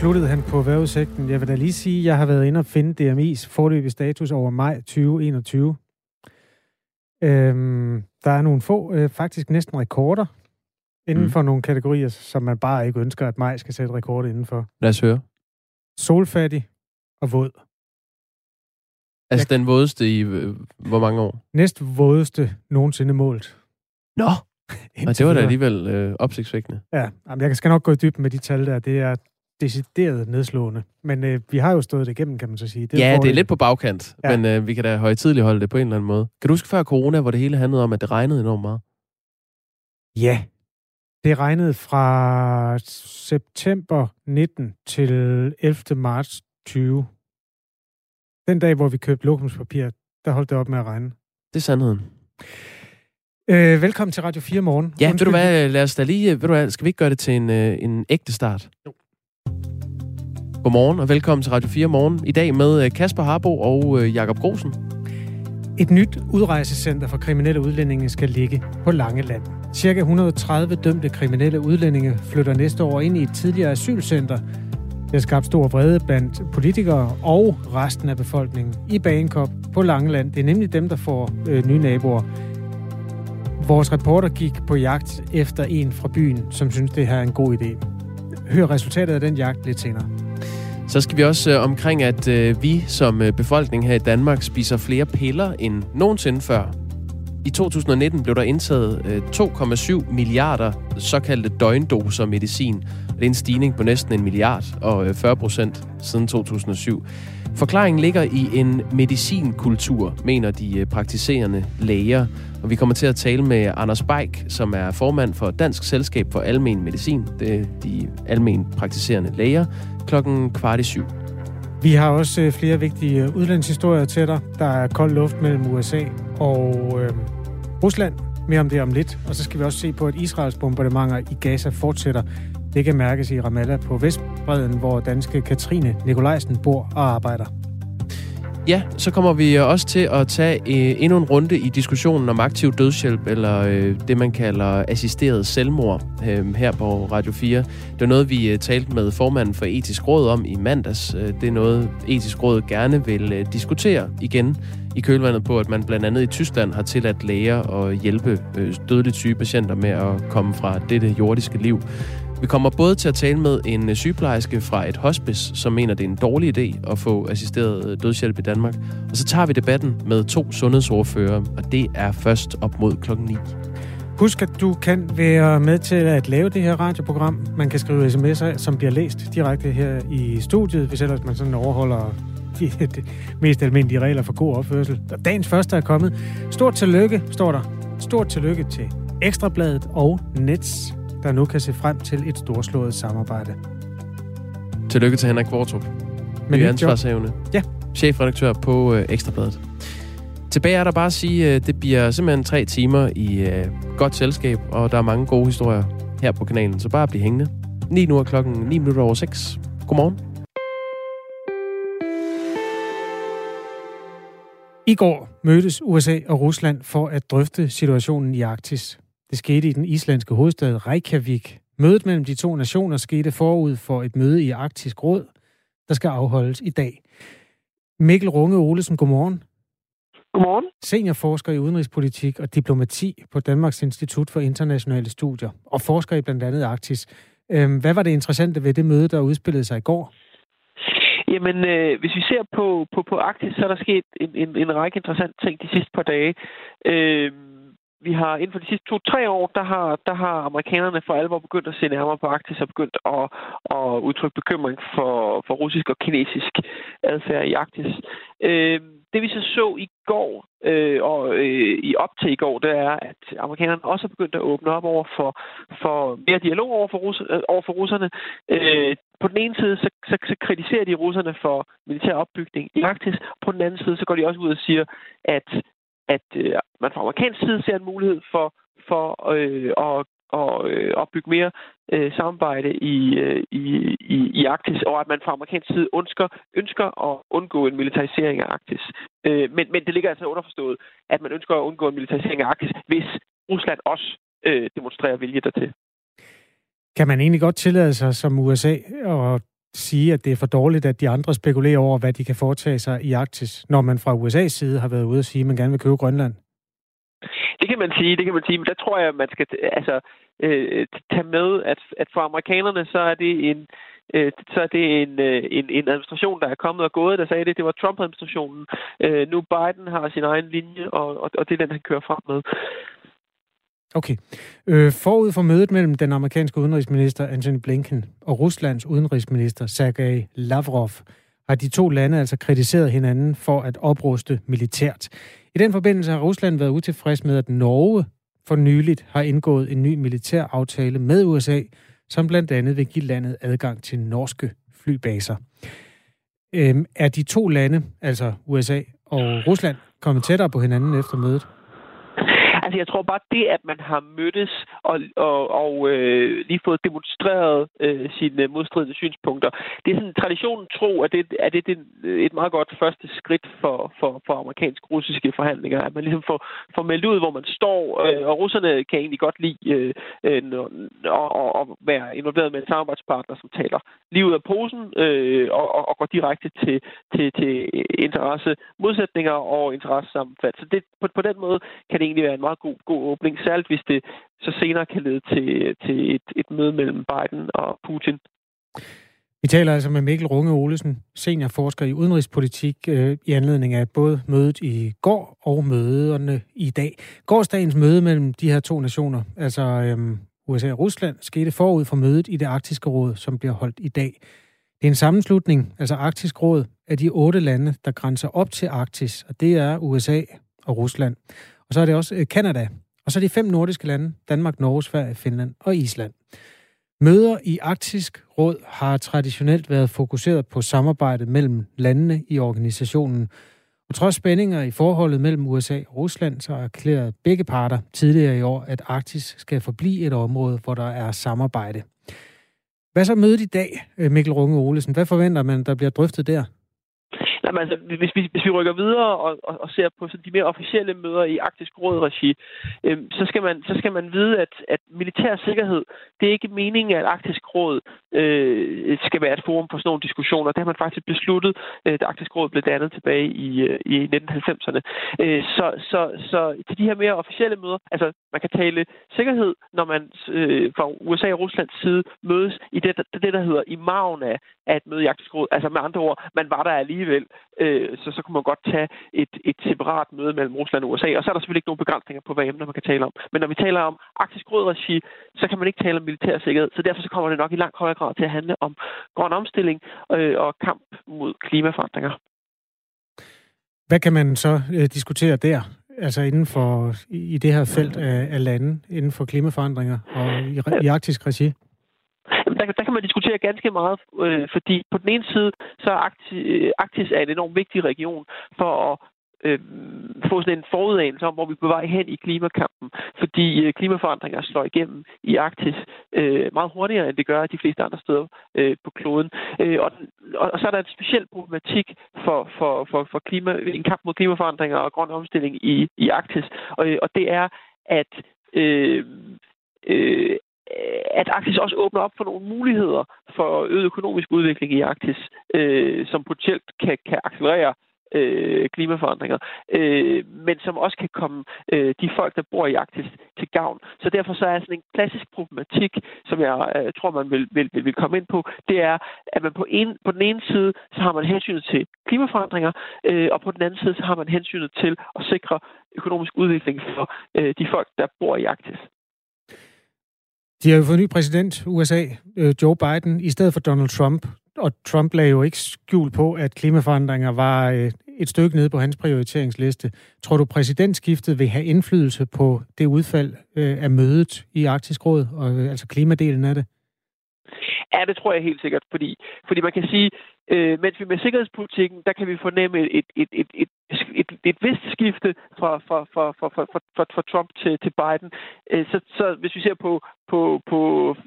Sluttede han på vejrudsigten. Jeg vil da lige sige, at jeg har været inde og finde DMI's forløbige status over maj 2021. Øhm, der er nogle få, øh, faktisk næsten rekorder, inden mm. for nogle kategorier, som man bare ikke ønsker, at maj skal sætte rekord indenfor. Lad os høre. Solfattig og våd. Altså jeg... den vådeste i øh, hvor mange år? Næst vådeste nogensinde målt. Nå! Og det var da alligevel øh, opsigtsvækkende. Ja, jamen, jeg skal nok gå i dybden med de tal der. Det er decideret nedslående. Men øh, vi har jo stået det igennem, kan man så sige. Det ja, det er lidt på bagkant, ja. men øh, vi kan da højtidligt holde det på en eller anden måde. Kan du huske før corona, hvor det hele handlede om, at det regnede enormt meget? Ja, det regnede fra september 19 til 11. marts 20. Den dag, hvor vi købte lokumspapir, der holdt det op med at regne. Det er sandheden. Øh, velkommen til Radio 4 morgen. Ja, Undskyld. ved du hvad, lad os da lige, ved du hvad, skal vi ikke gøre det til en, øh, en ægte start? Jo. Godmorgen og velkommen til Radio 4 morgen. I dag med øh, Kasper Harbo og øh, Jakob Grosen. Et nyt udrejsecenter for kriminelle udlændinge skal ligge på Langeland. Cirka 130 dømte kriminelle udlændinge flytter næste år ind i et tidligere asylcenter. Det har skabt stor vrede blandt politikere og resten af befolkningen i Bagenkop på Langeland. Det er nemlig dem, der får øh, nye naboer. Vores reporter gik på jagt efter en fra byen, som synes, det her er en god idé. Hør resultatet af den jagt lidt senere. Så skal vi også øh, omkring, at øh, vi som øh, befolkning her i Danmark spiser flere piller end nogensinde før. I 2019 blev der indtaget øh, 2,7 milliarder såkaldte døgndoser medicin. Det er en stigning på næsten en milliard og øh, 40 procent siden 2007. Forklaringen ligger i en medicinkultur, mener de øh, praktiserende læger. Og vi kommer til at tale med Anders Beik, som er formand for Dansk Selskab for Almen Medicin. Det er de almen praktiserende læger. Klokken kvart i syv. Vi har også øh, flere vigtige øh, udlandshistorier til dig. Der er kold luft mellem USA og øh, Rusland. Mere om det om lidt. Og så skal vi også se på, at Israels bombardementer i Gaza fortsætter. Det kan mærkes i Ramallah på Vestbreden, hvor danske Katrine Nikolajsen bor og arbejder. Ja, så kommer vi også til at tage øh, endnu en runde i diskussionen om aktiv dødshjælp, eller øh, det, man kalder assisteret selvmord øh, her på Radio 4. Det er noget, vi øh, talte med formanden for Etisk Råd om i mandags. Øh, det er noget, Etisk Råd gerne vil øh, diskutere igen i kølvandet på, at man blandt andet i Tyskland har tilladt læger at hjælpe øh, dødeligt syge patienter med at komme fra dette jordiske liv. Vi kommer både til at tale med en øh, sygeplejerske fra et hospice, som mener, det er en dårlig idé at få assisteret øh, dødshjælp i Danmark. Og så tager vi debatten med to sundhedsordfører, og det er først op mod klokken 9. Husk, at du kan være med til at lave det her radioprogram. Man kan skrive sms'er, som bliver læst direkte her i studiet, hvis ellers man sådan overholder de, de mest almindelige regler for god opførsel. Dagens første er kommet. Stort tillykke, står der. Stort tillykke til Ekstrabladet og Nets der nu kan se frem til et storslået samarbejde. Tillykke til Henrik Kvartrup. Med ansvarshavende. Ja. Chefredaktør på øh, Ekstrabladet. Tilbage er der bare at sige, at det bliver simpelthen tre timer i øh, godt selskab, og der er mange gode historier her på kanalen, så bare bliv hængende. 9 nu er klokken 9 minutter over 6. Godmorgen. I går mødtes USA og Rusland for at drøfte situationen i Arktis. Det skete i den islandske hovedstad Reykjavik. Mødet mellem de to nationer skete forud for et møde i Arktisk Råd, der skal afholdes i dag. Mikkel Runge Olesen, godmorgen. Godmorgen. Seniorforsker i udenrigspolitik og diplomati på Danmarks Institut for Internationale Studier og forsker i blandt andet Arktis. Øhm, hvad var det interessante ved det møde, der udspillede sig i går? Jamen, øh, hvis vi ser på, på, på Arktis, så er der sket en, en, en række interessante ting de sidste par dage. Øh, vi har inden for de sidste to-tre år, der har, der har amerikanerne for alvor begyndt at se nærmere på Arktis og begyndt at, at udtrykke bekymring for, for russisk og kinesisk adfærd i Arktis. Øh, det vi så så i går, øh, og øh, i op til i går, det er, at amerikanerne også har begyndt at åbne op over for, for mere dialog over for, russ, øh, over for russerne. Øh, på den ene side, så, så, så kritiserer de russerne for militær opbygning i Arktis. På den anden side, så går de også ud og siger, at at øh, man fra amerikansk side ser en mulighed for, for øh, at og øh, opbygge mere øh, samarbejde i, øh, i, i, i Arktis, og at man fra amerikansk side ønsker, ønsker at undgå en militarisering af Arktis. Øh, men, men det ligger altså underforstået, at man ønsker at undgå en militarisering af Arktis, hvis Rusland også øh, demonstrerer vilje dertil. Kan man egentlig godt tillade sig som USA at sige, at det er for dårligt, at de andre spekulerer over, hvad de kan foretage sig i Arktis, når man fra USA's side har været ude at sige, at man gerne vil købe Grønland? Det kan man sige, det kan man sige, men der tror jeg, at man skal altså, øh, tage med, at, at for amerikanerne, så er det en, øh, så er det en, øh, en, en administration, der er kommet og gået, der sagde det. Det var Trump-administrationen. Øh, nu Biden har sin egen linje, og, og, og det er den, han kører frem med. Okay. Øh, forud for mødet mellem den amerikanske udenrigsminister Antony Blinken og Ruslands udenrigsminister Sergej Lavrov, har de to lande altså kritiseret hinanden for at opruste militært. I den forbindelse har Rusland været utilfreds med, at Norge for nyligt har indgået en ny militær aftale med USA, som blandt andet vil give landet adgang til norske flybaser. Øhm, er de to lande, altså USA og Rusland, kommet tættere på hinanden efter mødet? Altså, jeg tror bare, det, at man har mødtes og, og, og øh, lige fået demonstreret øh, sine modstridende synspunkter, det er sådan traditionen tro, at det, at det, det er et meget godt første skridt for, for, for amerikansk-russiske forhandlinger, at man ligesom får, får meldt ud, hvor man står, øh, og russerne kan egentlig godt lide øh, øh, at, at være involveret med en samarbejdspartner, som taler lige ud af posen øh, og, og, og går direkte til, til, til interesse modsætninger og interesse sammenfald. Så det, på, på den måde kan det egentlig være en meget god, god åbning, særligt hvis det så senere kan lede til, til et, et møde mellem Biden og Putin. Vi taler altså med Mikkel Runge Olesen, seniorforsker i udenrigspolitik, øh, i anledning af både mødet i går og møderne i dag. Gårdsdagens møde mellem de her to nationer, altså øh, USA og Rusland, skete forud for mødet i det arktiske råd, som bliver holdt i dag. Det er en sammenslutning, altså Arktisk Råd, af de otte lande, der grænser op til Arktis, og det er USA og Rusland. Og så er det også øh, Kanada. Og så er de fem nordiske lande, Danmark, Norge, Sverige, Finland og Island. Møder i Arktisk Råd har traditionelt været fokuseret på samarbejdet mellem landene i organisationen. Og trods spændinger i forholdet mellem USA og Rusland, så erklærede begge parter tidligere i år, at Arktis skal forblive et område, hvor der er samarbejde. Hvad så mødet i dag, øh, Mikkel Runge Olesen? Hvad forventer man, der bliver drøftet der? Jamen, altså, hvis, vi, hvis vi rykker videre og, og, og ser på sådan de mere officielle møder i Arktisk Råd-regi, øh, så, skal man, så skal man vide, at, at militær sikkerhed, det er ikke meningen, at Arktisk Råd øh, skal være et forum for sådan nogle diskussioner. Det har man faktisk besluttet, øh, da Arktisk Råd blev dannet tilbage i, øh, i 1990'erne. Øh, så, så, så til de her mere officielle møder, altså man kan tale sikkerhed, når man øh, fra USA og Ruslands side mødes i det, det, der hedder i maven af, af et møde i Arktisk Råd. Altså med andre ord, man var der alligevel øh, så, så kunne man godt tage et, et separat møde mellem Rusland og USA. Og så er der selvfølgelig ikke nogen begrænsninger på, hvad emner man kan tale om. Men når vi taler om arktisk råd-regi, så kan man ikke tale om militær sikkerhed. Så derfor så kommer det nok i langt højere grad til at handle om grøn omstilling øh, og kamp mod klimaforandringer. Hvad kan man så øh, diskutere der? Altså inden for i det her felt af, af lande, inden for klimaforandringer og i, i arktisk regi? Der, der kan man diskutere ganske meget, øh, fordi på den ene side, så er Arktis, øh, Arktis er en enormt vigtig region for at øh, få sådan en forudanelse om, hvor vi er på vej hen i klimakampen. Fordi øh, klimaforandringer slår igennem i Arktis øh, meget hurtigere, end det gør de fleste andre steder øh, på kloden. Øh, og, og, og så er der en speciel problematik for, for, for, for klima, en kamp mod klimaforandringer og grøn omstilling i, i Arktis. Og, og det er, at øh, øh, Øh, at Arktis også åbner op for nogle muligheder for øget økonomisk udvikling i Arktis, øh, som potentielt kan, kan accelerere øh, klimaforandringer, øh, men som også kan komme øh, de folk, der bor i Arktis, til gavn. Så derfor så er sådan en klassisk problematik, som jeg øh, tror, man vil, vil, vil, vil komme ind på, det er, at man på, en, på den ene side, så har man hensynet til klimaforandringer, øh, og på den anden side, så har man hensynet til at sikre økonomisk udvikling for øh, de folk, der bor i Arktis. De har jo fået ny præsident, USA, øh, Joe Biden, i stedet for Donald Trump. Og Trump lagde jo ikke skjul på, at klimaforandringer var øh, et stykke nede på hans prioriteringsliste. Tror du, præsidentskiftet vil have indflydelse på det udfald øh, af mødet i Arktisk Råd, og altså klimadelen af det? Ja, det tror jeg helt sikkert, fordi, fordi man kan sige, øh, mens vi med sikkerhedspolitikken, der kan vi fornemme et, et, et, et, et, et vist skifte fra, fra, fra, fra, fra, fra, fra Trump til, til Biden. Øh, så, så hvis vi ser på, på, på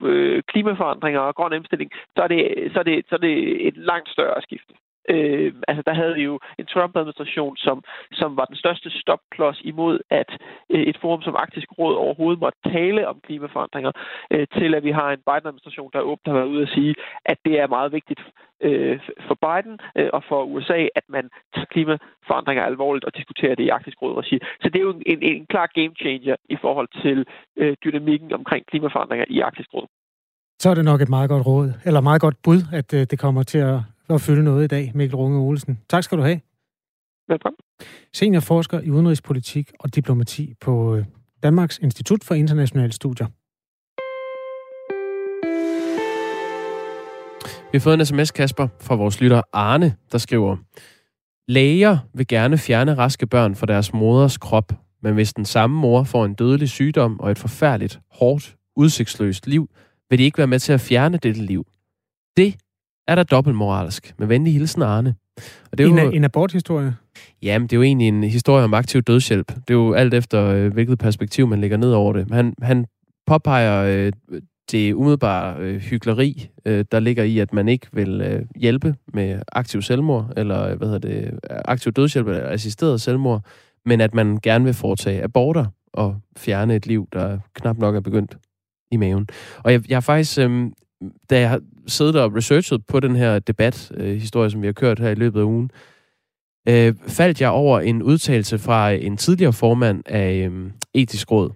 øh, klimaforandringer og grøn omstilling, så er, det, så, er det, så er det et langt større skifte. Øh, altså, der havde vi jo en Trump-administration, som, som var den største stopklods imod, at øh, et forum som Arktisk Råd overhovedet måtte tale om klimaforandringer, øh, til at vi har en Biden-administration, der åbent har været ude at sige, at det er meget vigtigt øh, for Biden øh, og for USA, at man tager klimaforandringer alvorligt og diskuterer det i Arktisk Råd-regi. Så det er jo en, en klar game changer i forhold til øh, dynamikken omkring klimaforandringer i Arktisk Råd. Så er det nok et meget godt råd, eller meget godt bud, at øh, det kommer til at, at fylde noget i dag, Mikkel Runge Olsen. Tak skal du have. Velkommen. Seniorforsker i udenrigspolitik og diplomati på øh, Danmarks Institut for Internationale Studier. Vi har fået en sms, Kasper, fra vores lytter Arne, der skriver, Læger vil gerne fjerne raske børn fra deres moders krop, men hvis den samme mor får en dødelig sygdom og et forfærdeligt, hårdt, udsigtsløst liv, vil de ikke være med til at fjerne dette liv. Det er der dobbeltmoralsk. Med venlig hilsen, Arne. Og det er en, jo, en aborthistorie? Jamen, det er jo egentlig en historie om aktiv dødshjælp. Det er jo alt efter, øh, hvilket perspektiv man lægger ned over det. Han, han påpeger øh, det umiddelbare øh, hyggeleri, øh, der ligger i, at man ikke vil øh, hjælpe med aktiv selvmord, eller hvad hedder det, aktiv dødshjælp, eller assisteret selvmord, men at man gerne vil foretage aborter og fjerne et liv, der knap nok er begyndt i maven. Og jeg, jeg har faktisk, øh, da jeg har siddet og researchet på den her debat, øh, historie, som vi har kørt her i løbet af ugen, øh, faldt jeg over en udtalelse fra en tidligere formand af øh, Etisk Råd,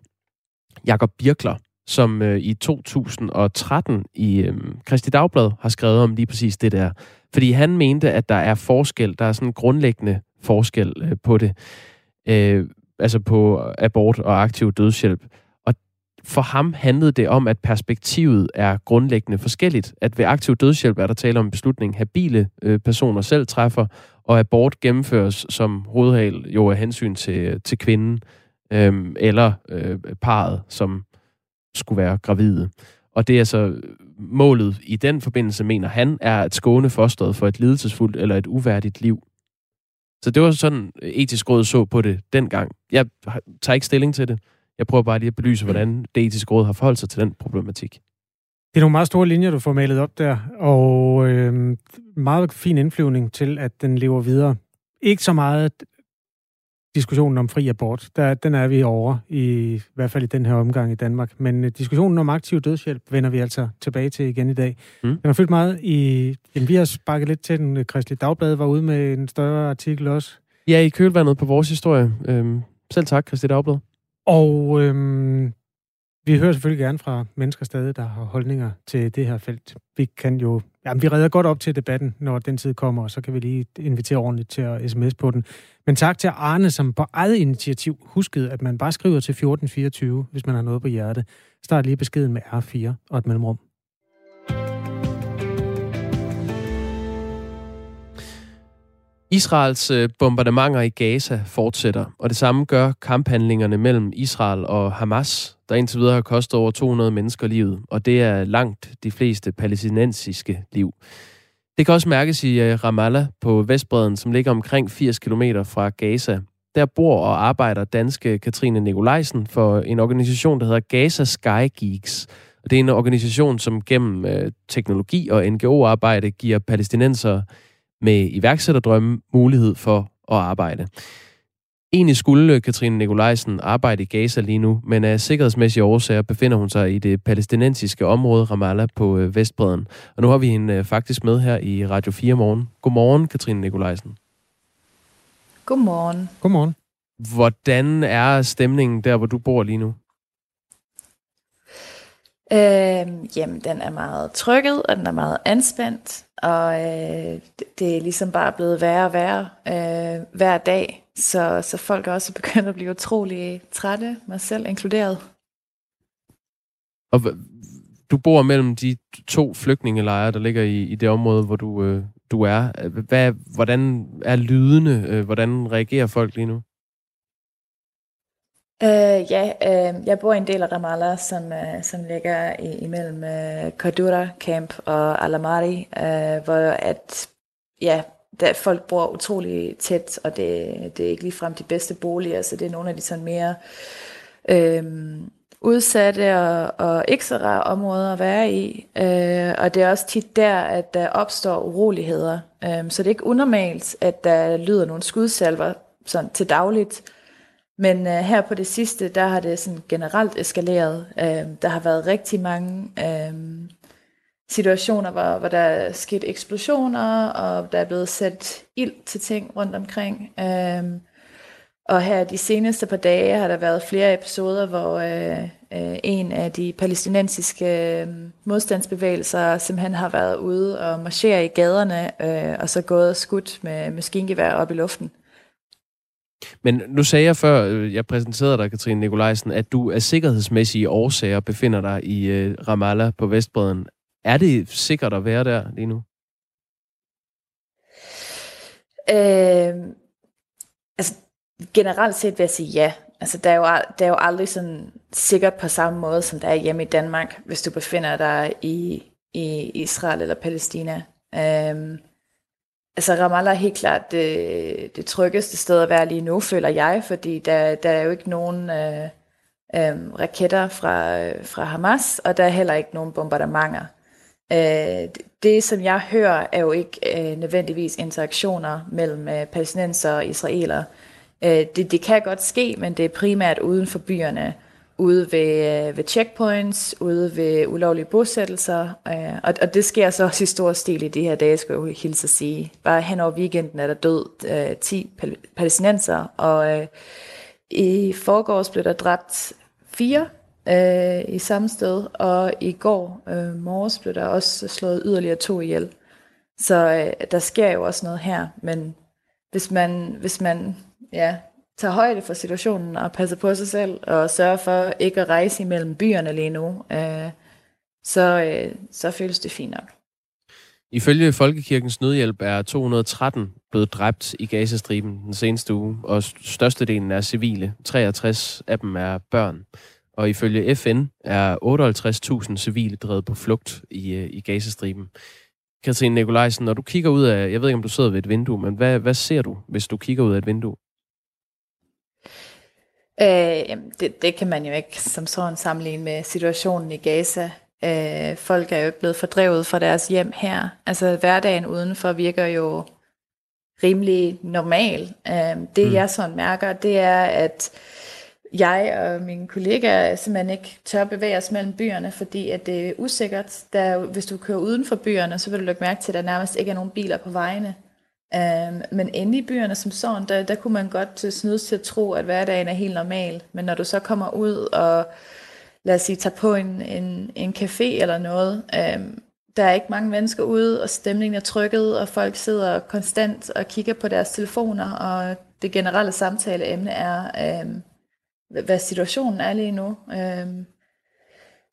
Jakob Birkler, som øh, i 2013 i øh, Christi Dagblad har skrevet om lige præcis det der. Fordi han mente, at der er forskel, der er sådan en grundlæggende forskel øh, på det. Øh, altså på abort og aktiv dødshjælp. For ham handlede det om, at perspektivet er grundlæggende forskelligt. At ved aktiv dødshjælp er der tale om en beslutning, habile øh, personer selv træffer, og abort gennemføres som hovedhal jo af hensyn til, øh, til kvinden øh, eller øh, parret, som skulle være gravide. Og det er så målet i den forbindelse, mener han, er at skåne fosteret for et lidelsesfuldt eller et uværdigt liv. Så det var sådan, øh, etisk råd så på det dengang. Jeg tager ikke stilling til det. Jeg prøver bare lige at belyse, hvordan det etiske råd har forholdt sig til den problematik. Det er nogle meget store linjer, du får malet op der, og øh, meget fin indflyvning til, at den lever videre. Ikke så meget diskussionen om fri abort, der, den er vi over, i, i hvert fald i den her omgang i Danmark. Men uh, diskussionen om aktiv dødshjælp vender vi altså tilbage til igen i dag. Mm. Den har fyldt meget i... Jamen, vi har sparket lidt til den. Kristelig Dagblad var ude med en større artikel også. Ja, i kølvandet på vores historie. Øhm, selv tak, Kristelig Dagblad. Og øhm, vi hører selvfølgelig gerne fra mennesker stadig, der har holdninger til det her felt. Vi kan jo, jamen, vi redder godt op til debatten, når den tid kommer, og så kan vi lige invitere ordentligt til at sms på den. Men tak til Arne, som på eget initiativ huskede, at man bare skriver til 1424, hvis man har noget på hjerte. Start lige beskeden med R4 og et mellemrum. Israels øh, bombardementer i Gaza fortsætter, og det samme gør kamphandlingerne mellem Israel og Hamas, der indtil videre har kostet over 200 mennesker livet, og det er langt de fleste palæstinensiske liv. Det kan også mærkes i øh, Ramallah på Vestbreden, som ligger omkring 80 km fra Gaza. Der bor og arbejder danske Katrine Nikolajsen for en organisation, der hedder Gaza Sky Geeks. Og det er en organisation, som gennem øh, teknologi og NGO-arbejde giver palæstinenser med iværksætterdrømme mulighed for at arbejde. Egentlig skulle Katrine Nikolajsen arbejde i Gaza lige nu, men af sikkerhedsmæssige årsager befinder hun sig i det palæstinensiske område Ramallah på øh, Vestbreden. Og nu har vi hende øh, faktisk med her i Radio 4 morgen. Godmorgen, Katrine Nikolajsen. Godmorgen. Godmorgen. Hvordan er stemningen der, hvor du bor lige nu? Øh, jamen, den er meget trykket, og den er meget anspændt, og øh, det er ligesom bare blevet værre og værre øh, hver dag, så, så folk er også begyndt at blive utrolig trætte, mig selv inkluderet. Og du bor mellem de to flygtningelejre, der ligger i, i det område, hvor du, øh, du er. Hvad, hvordan er lydende? Øh, hvordan reagerer folk lige nu? Uh, ja, uh, jeg bor i en del af Ramallah, som, uh, som ligger i, imellem uh, Cordura Camp og Alamari, uh, hvor at, ja, der, folk bor utrolig tæt, og det, det er ikke ligefrem de bedste boliger, så det er nogle af de sådan mere uh, udsatte og, og ikke så rare områder at være i. Øh, og det er også tit der, at der opstår uroligheder. Øh, så det er ikke unormalt, at der lyder nogle skudsalver sådan til dagligt. Men øh, her på det sidste, der har det sådan generelt eskaleret. Øh, der har været rigtig mange øh, situationer, hvor, hvor der er sket eksplosioner, og der er blevet sat ild til ting rundt omkring. Øh, og her de seneste par dage har der været flere episoder, hvor øh, øh, en af de palæstinensiske øh, modstandsbevægelser simpelthen har været ude og marchere i gaderne, øh, og så gået og skudt med maskingevær op i luften. Men nu sagde jeg før, øh, jeg præsenterede dig, Katrine Nikolajsen, at du af sikkerhedsmæssige årsager befinder dig i øh, Ramallah på Vestbreden. Er det sikkert at være der lige nu? Øh, altså, generelt set vil jeg sige ja. Altså, der er, jo, der er jo aldrig sådan sikkert på samme måde, som der er hjemme i Danmark, hvis du befinder dig i, i Israel eller Palæstina. Øh, Altså Ramallah er helt klart det, det tryggeste sted at være lige nu, føler jeg, fordi der, der er jo ikke nogen øh, øh, raketter fra, øh, fra Hamas, og der er heller ikke nogen bombardementer. Øh, det, som jeg hører, er jo ikke øh, nødvendigvis interaktioner mellem øh, palæstinenser og israeler. Øh, det, det kan godt ske, men det er primært uden for byerne ude ved, øh, ved checkpoints, ude ved ulovlige bosættelser, øh, og, og det sker så også i stor stil i de her dage, skal jeg hilse at sige. Bare hen over weekenden er der død øh, 10 pal- palæstinenser, og øh, i forgårs blev der dræbt fire øh, i samme sted, og i går øh, morges blev der også slået yderligere to ihjel. Så øh, der sker jo også noget her, men hvis man, hvis man ja, tager højde for situationen og passer på sig selv og sørger for ikke at rejse imellem byerne lige nu, øh, så, øh, så føles det fint nok. Ifølge Folkekirkens Nødhjælp er 213 blevet dræbt i Gazastriben den seneste uge, og størstedelen er civile. 63 af dem er børn. Og ifølge FN er 58.000 civile drevet på flugt i, øh, i Gazastriben. Katrine Nikolajsen, når du kigger ud af, jeg ved ikke om du sidder ved et vindue, men hvad, hvad ser du, hvis du kigger ud af et vindue? Øh, jamen det, det kan man jo ikke som sådan sammenligne med situationen i Gaza. Øh, folk er jo ikke blevet fordrevet fra deres hjem her. Altså hverdagen udenfor virker jo rimelig normal. Øh, det mm. jeg sådan mærker, det er, at jeg og mine kollegaer simpelthen ikke tør bevæge os mellem byerne, fordi at det er usikkert. Der, hvis du kører uden for byerne, så vil du lægge mærke til, at der nærmest ikke er nogen biler på vejene. Um, men inde i byerne som sådan, der, der kunne man godt snydes til at tro, at hverdagen er helt normal. Men når du så kommer ud og, lad os sige, tager på en, en, en café eller noget, um, der er ikke mange mennesker ude, og stemningen er trykket, og folk sidder konstant og kigger på deres telefoner, og det generelle samtaleemne er, um, hvad situationen er lige nu. Um,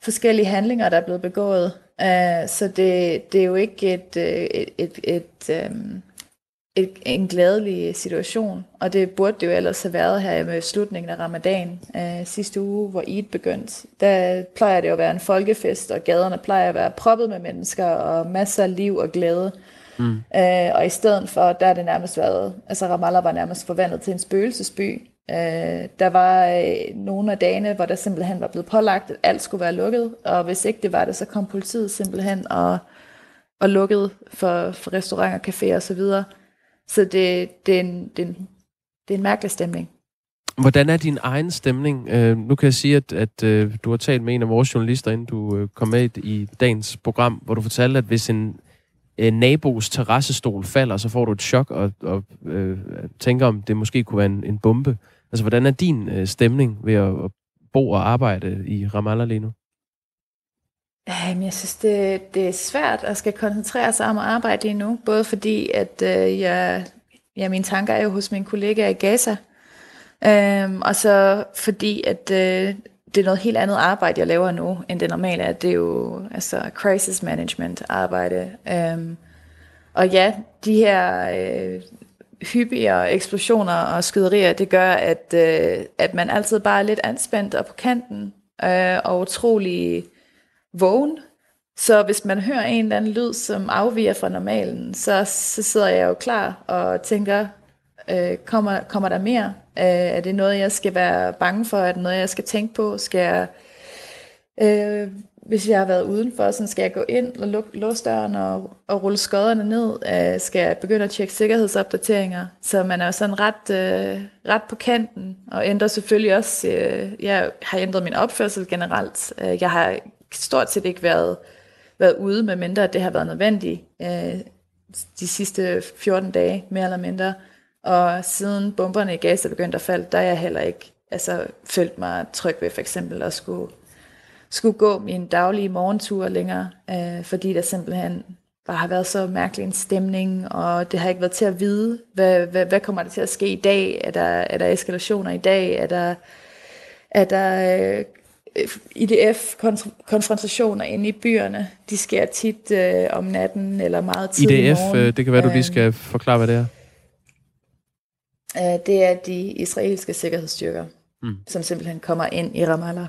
forskellige handlinger, der er blevet begået. Uh, så det, det er jo ikke et, øh, et, et, et um, et, en glædelig situation, og det burde det jo ellers have været her med slutningen af ramadan øh, sidste uge, hvor Eid begyndte. Der plejer det jo at være en folkefest, og gaderne plejer at være proppet med mennesker, og masser af liv og glæde. Mm. Øh, og i stedet for, der er det nærmest været, altså Ramallah var nærmest forvandlet til en spøgelsesby. Øh, der var øh, nogle af dagene, hvor der simpelthen var blevet pålagt, at alt skulle være lukket, og hvis ikke det var det, så kom politiet simpelthen og, og lukkede for, for restauranter, caféer osv., så det, det, er en, det, er en, det er en mærkelig stemning. Hvordan er din egen stemning? Uh, nu kan jeg sige, at, at uh, du har talt med en af vores journalister, inden du uh, kom med i dagens program, hvor du fortalte, at hvis en uh, nabos terrassestol falder, så får du et chok og, og uh, tænker, om det måske kunne være en, en bombe. Altså, hvordan er din uh, stemning ved at, at bo og arbejde i Ramallah lige nu? Jamen, jeg synes, det, det er svært at skal koncentrere sig om at arbejde lige nu. Både fordi, at øh, jeg, ja, mine tanker er jo hos mine kollegaer i Gaza. Øhm, og så fordi, at øh, det er noget helt andet arbejde, jeg laver nu, end det normale er. Det er jo altså, crisis management arbejde. Øhm, og ja, de her øh, hyppigere eksplosioner og skyderier, det gør, at, øh, at man altid bare er lidt anspændt og på kanten, øh, og utrolig vågen. Så hvis man hører en eller anden lyd, som afviger fra normalen, så, så sidder jeg jo klar og tænker, øh, kommer, kommer der mere? Øh, er det noget, jeg skal være bange for? Er det noget, jeg skal tænke på? Skal jeg Øh, hvis jeg har været udenfor, så skal jeg gå ind og lukke låse døren og, og rulle skodderne ned. Øh, skal jeg begynde at tjekke sikkerhedsopdateringer. Så man er jo sådan ret, øh, ret på kanten, og ændrer selvfølgelig også, øh, jeg har ændret min opførsel generelt. Øh, jeg har stort set ikke været, været ude, med mindre at det har været nødvendigt øh, de sidste 14 dage, mere eller mindre. Og siden bomberne i Gaza begyndte at falde, der er jeg heller ikke altså, følt mig tryg ved for eksempel at skulle skulle gå min daglige morgentur længere, øh, fordi der simpelthen bare har været så mærkelig en stemning, og det har ikke været til at vide, hvad, hvad, hvad kommer der til at ske i dag? Er der, er der eskalationer i dag? Er der, er der øh, IDF-konfrontationer inde i byerne? De sker tit øh, om natten eller meget tidligt IDF, øh, det kan være, du lige øh, skal forklare, hvad det er. Øh, det er de israelske sikkerhedsstyrker, mm. som simpelthen kommer ind i Ramallah.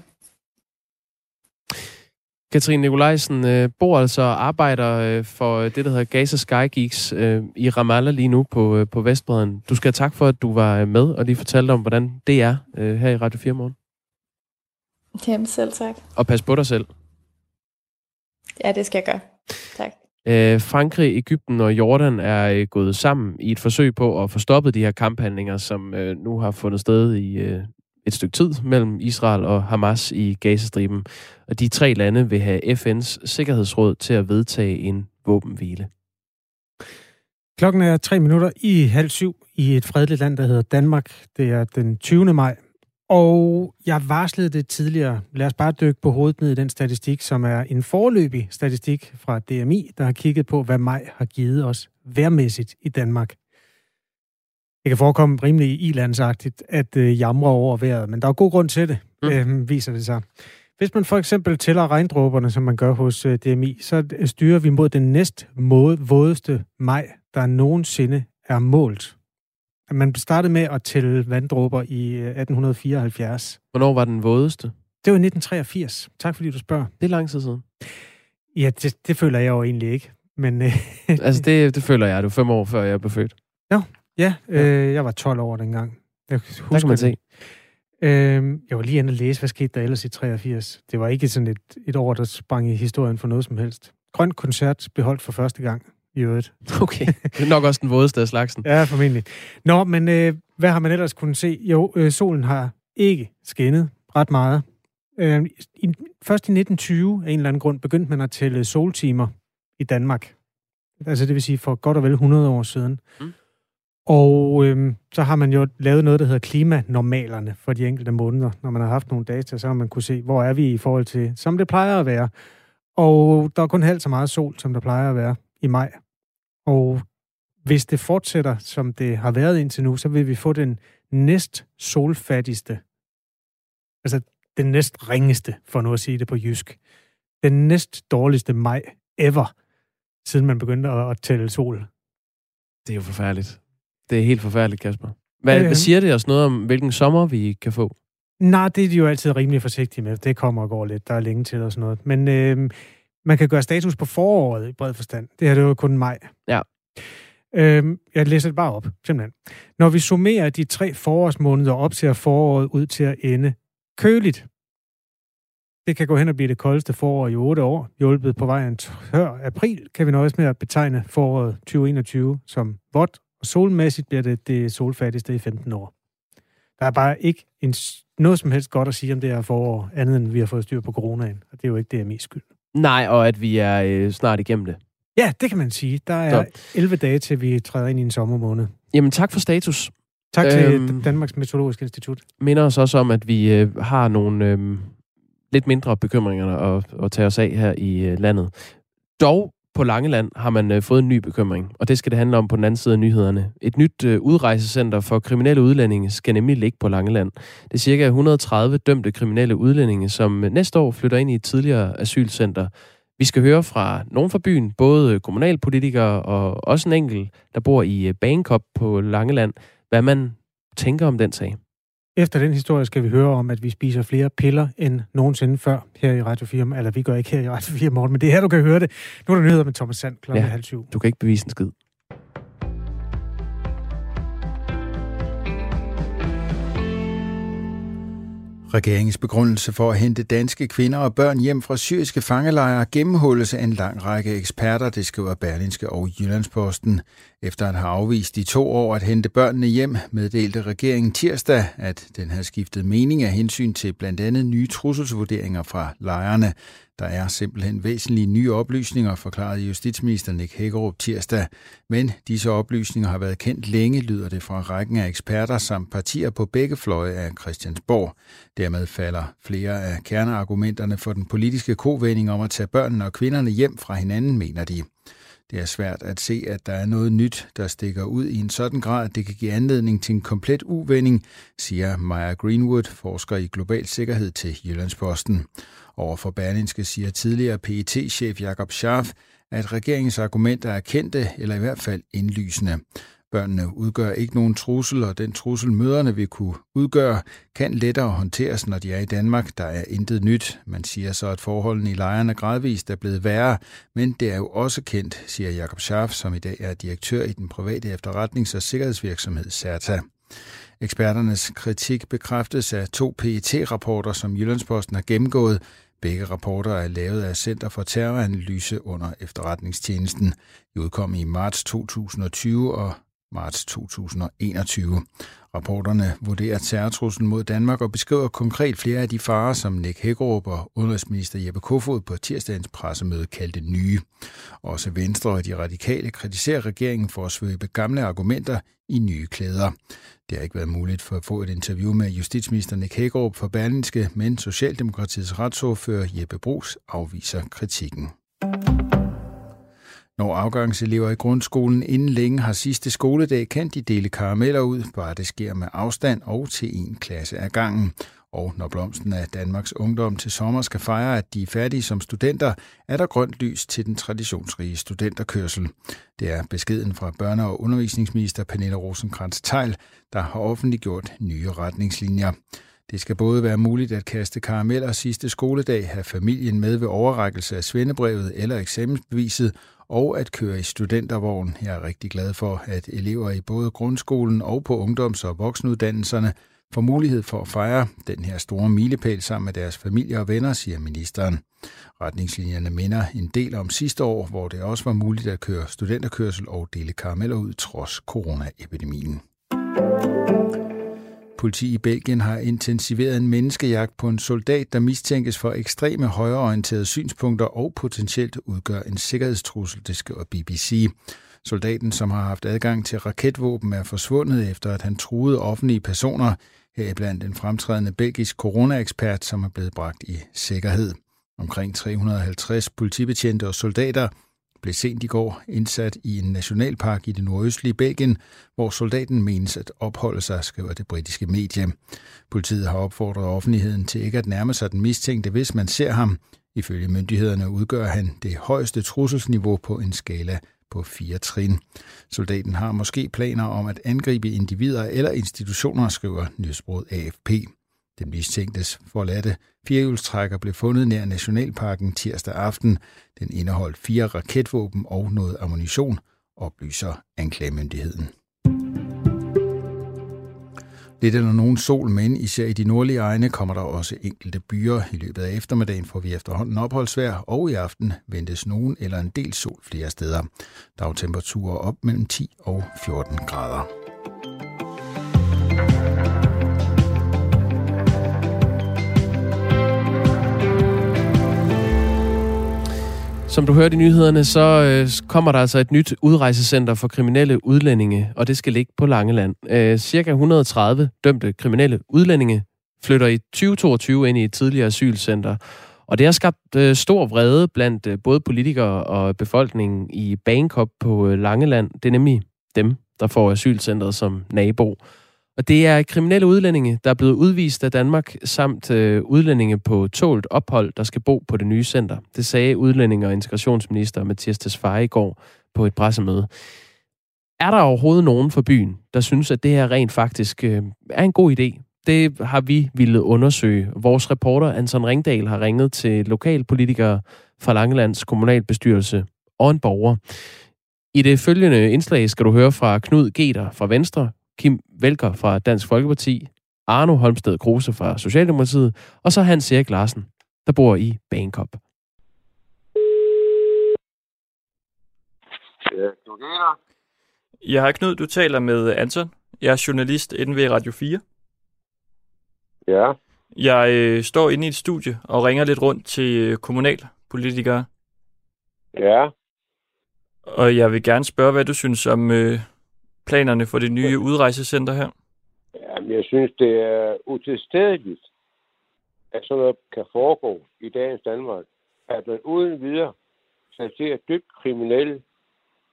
Katrine Nikolajsen øh, bor altså og arbejder øh, for det, der hedder Gaza Sky Geeks øh, i Ramallah lige nu på, øh, på Vestbreden. Du skal have tak for, at du var øh, med og lige fortalte om, hvordan det er øh, her i Radio 4 morgen. Jamen selv tak. Og pas på dig selv. Ja, det skal jeg gøre. Tak. Øh, Frankrig, Ægypten og Jordan er øh, gået sammen i et forsøg på at få stoppet de her kamphandlinger, som øh, nu har fundet sted i øh, et stykke tid mellem Israel og Hamas i Gazastriben, og de tre lande vil have FN's Sikkerhedsråd til at vedtage en våbenhvile. Klokken er tre minutter i halv syv i et fredeligt land, der hedder Danmark. Det er den 20. maj. Og jeg varslede det tidligere. Lad os bare dykke på hovedet ned i den statistik, som er en forløbig statistik fra DMI, der har kigget på, hvad maj har givet os værmæssigt i Danmark. Det kan forekomme rimelig ilandsagtigt at øh, jamre over vejret, men der er god grund til det, mm. øh, viser det sig. Hvis man for eksempel tæller regndråberne, som man gør hos øh, DMI, så øh, styrer vi mod den næst måde, vådeste maj, der nogensinde er målt. Man startede med at tælle vanddråber i øh, 1874. Hvornår var den vådeste? Det var 1983. Tak fordi du spørger. Det er lang tid siden. Ja, det, det føler jeg jo egentlig ikke. Men, øh, altså, det, det føler jeg. Du fem år før jeg blev født. Ja, Ja, øh, jeg var 12 år dengang. Jeg husker der kan man se. Øh, jeg var lige inde og læse, hvad skete der ellers i 83. Det var ikke sådan et, et år, der sprang i historien for noget som helst. Grøn koncert beholdt for første gang i øvrigt. Okay, det er nok også den vådeste af slagsen. ja, formentlig. Nå, men øh, hvad har man ellers kunnet se? Jo, øh, solen har ikke skinnet ret meget. Øh, i, først i 1920 af en eller anden grund begyndte man at tælle soltimer i Danmark. Altså det vil sige for godt og vel 100 år siden. Mm. Og øhm, så har man jo lavet noget, der hedder klimanormalerne for de enkelte måneder. Når man har haft nogle data, så har man kunne se, hvor er vi i forhold til, som det plejer at være. Og der er kun halvt så meget sol, som der plejer at være i maj. Og hvis det fortsætter, som det har været indtil nu, så vil vi få den næst solfattigste, altså den næst ringeste, for nu at sige det på jysk, den næst dårligste maj ever, siden man begyndte at tælle sol. Det er jo forfærdeligt. Det er helt forfærdeligt, Kasper. Hvad, øh, hvad siger det os noget om, hvilken sommer vi kan få? Nej, det er de jo altid rimelig forsigtige med. Det kommer og går lidt. Der er længe til og sådan noget. Men øh, man kan gøre status på foråret i bred forstand. Det her det er jo kun maj. Ja. Øh, jeg læser det bare op, simpelthen. Når vi summerer de tre forårsmåneder op, ser foråret ud til at ende køligt. Det kan gå hen og blive det koldeste forår i 8 år. Hjulpet på vejen tør april kan vi nøjes med at betegne foråret 2021 som vådt og solmæssigt bliver det det solfattigste i 15 år. Der er bare ikke en, noget som helst godt at sige om det her forår, andet end vi har fået styr på coronaen. Og det er jo ikke det, mest skyld. Nej, og at vi er øh, snart igennem det. Ja, det kan man sige. Der er Så. 11 dage til, vi træder ind i en sommermåned. Jamen, tak for status. Tak til øhm, Danmarks Meteorologiske Institut. Minder os også om, at vi øh, har nogle øh, lidt mindre bekymringer at, at tage os af her i øh, landet. Dog på Langeland har man øh, fået en ny bekymring, og det skal det handle om på den anden side af nyhederne. Et nyt øh, udrejsecenter for kriminelle udlændinge skal nemlig ligge på Langeland. Det er cirka 130 dømte kriminelle udlændinge, som øh, næste år flytter ind i et tidligere asylcenter. Vi skal høre fra nogen fra byen, både kommunalpolitikere og også en enkelt, der bor i øh, Bangkok på Langeland, hvad man tænker om den sag. Efter den historie skal vi høre om, at vi spiser flere piller end nogensinde før her i Radio 4. Eller vi gør ikke her i Radio 4 morgen, men det er her, du kan høre det. Nu er der nyheder med Thomas Sand kl. ja, halv syv. Du kan ikke bevise en skid. Regeringens begrundelse for at hente danske kvinder og børn hjem fra syriske fangelejre gennemhulles af en lang række eksperter, det skriver Berlinske og Jyllandsposten. Efter at have afvist i to år at hente børnene hjem, meddelte regeringen tirsdag, at den har skiftet mening af hensyn til blandt andet nye trusselsvurderinger fra lejrene. Der er simpelthen væsentlige nye oplysninger, forklarede justitsminister Nick Hækkerup tirsdag. Men disse oplysninger har været kendt længe, lyder det fra rækken af eksperter samt partier på begge fløje af Christiansborg. Dermed falder flere af kerneargumenterne for den politiske kovending om at tage børnene og kvinderne hjem fra hinanden, mener de. Det er svært at se, at der er noget nyt, der stikker ud i en sådan grad, at det kan give anledning til en komplet uvending, siger Maya Greenwood, forsker i global sikkerhed til Jyllandsposten. Overfor Berlinske siger tidligere pet chef Jakob Scharf, at regeringens argumenter er kendte eller i hvert fald indlysende. Børnene udgør ikke nogen trussel, og den trussel møderne vil kunne udgøre, kan lettere håndteres, når de er i Danmark. Der er intet nyt. Man siger så, at forholdene i lejrene gradvist er blevet værre, men det er jo også kendt, siger Jakob Scharf, som i dag er direktør i den private efterretnings- og sikkerhedsvirksomhed CERTA. Eksperternes kritik bekræftes af to PET-rapporter, som Jyllandsposten har gennemgået. Begge rapporter er lavet af Center for Terroranalyse under efterretningstjenesten. De udkom i marts 2020 og marts 2021. Rapporterne vurderer terrortruslen mod Danmark og beskriver konkret flere af de farer, som Nick Hækkerup og udenrigsminister Jeppe Kofod på tirsdagens pressemøde kaldte nye. Også Venstre og de radikale kritiserer regeringen for at svøbe gamle argumenter i nye klæder. Det har ikke været muligt for at få et interview med justitsminister Nick Hækkerup for Berlinske, men Socialdemokratiets retsordfører Jeppe Brugs afviser kritikken. Når afgangselever i grundskolen inden længe har sidste skoledag, kan de dele karameller ud, bare det sker med afstand og til en klasse ad gangen. Og når blomsten af Danmarks Ungdom til sommer skal fejre, at de er færdige som studenter, er der grønt lys til den traditionsrige studenterkørsel. Det er beskeden fra børne- og undervisningsminister Pernille rosenkrantz teil der har offentliggjort nye retningslinjer. Det skal både være muligt at kaste karameller sidste skoledag, have familien med ved overrækkelse af svendebrevet eller eksamensbeviset, og at køre i studentervogn. Jeg er rigtig glad for, at elever i både grundskolen og på ungdoms- og voksenuddannelserne får mulighed for at fejre den her store milepæl sammen med deres familie og venner, siger ministeren. Retningslinjerne minder en del om sidste år, hvor det også var muligt at køre studenterkørsel og dele karameller ud trods coronaepidemien. Politi i Belgien har intensiveret en menneskejagt på en soldat, der mistænkes for ekstreme højreorienterede synspunkter og potentielt udgør en sikkerhedstrussel, det skriver BBC. Soldaten, som har haft adgang til raketvåben, er forsvundet efter, at han truede offentlige personer, heriblandt en fremtrædende belgisk coronaekspert, som er blevet bragt i sikkerhed. Omkring 350 politibetjente og soldater blev sent i går indsat i en nationalpark i det nordøstlige Belgien, hvor soldaten menes at opholde sig, skriver det britiske medie. Politiet har opfordret offentligheden til ikke at nærme sig den mistænkte, hvis man ser ham. Ifølge myndighederne udgør han det højeste trusselsniveau på en skala på fire trin. Soldaten har måske planer om at angribe individer eller institutioner, skriver nyhedsbruget AFP. Den mistænktes forladte firehjulstrækker blev fundet nær Nationalparken tirsdag aften. Den indeholdt fire raketvåben og noget ammunition, oplyser anklagemyndigheden. Lidt eller nogen sol, men især i de nordlige egne kommer der også enkelte byer. I løbet af eftermiddagen får vi efterhånden opholdsvær, og i aften ventes nogen eller en del sol flere steder. Dagtemperaturer op mellem 10 og 14 grader. Som du hørte i nyhederne, så øh, kommer der altså et nyt udrejsecenter for kriminelle udlændinge, og det skal ligge på Langeland. Øh, cirka 130 dømte kriminelle udlændinge flytter i 2022 ind i et tidligere asylcenter. Og det har skabt øh, stor vrede blandt øh, både politikere og befolkningen i Bangkok på øh, Langeland. Det er nemlig dem, der får asylcentret som nabo. Og det er kriminelle udlændinge, der er blevet udvist af Danmark, samt øh, udlændinge på tålt ophold, der skal bo på det nye center. Det sagde udlændinge- og integrationsminister Mathias Tesfaye i går på et pressemøde. Er der overhovedet nogen for byen, der synes, at det her rent faktisk øh, er en god idé? Det har vi ville undersøge. Vores reporter Anton Ringdal har ringet til lokalpolitikere fra Langelands kommunalbestyrelse og en borger. I det følgende indslag skal du høre fra Knud Geter fra Venstre, Kim Velker fra Dansk Folkeparti, Arno Holmsted Kruse fra Socialdemokratiet, og så Hans Erik Larsen, der bor i du Jeg har Knud, du taler med Anton. Jeg er journalist inde ved Radio 4. Ja. Jeg øh, står inde i et studie og ringer lidt rundt til øh, kommunalpolitikere. Ja. Og jeg vil gerne spørge, hvad du synes om øh, planerne for det nye udrejsecenter her. Jamen, jeg synes, det er utilstedeligt, at sådan noget kan foregå i dagens Danmark. At man uden videre placerer dybt kriminelle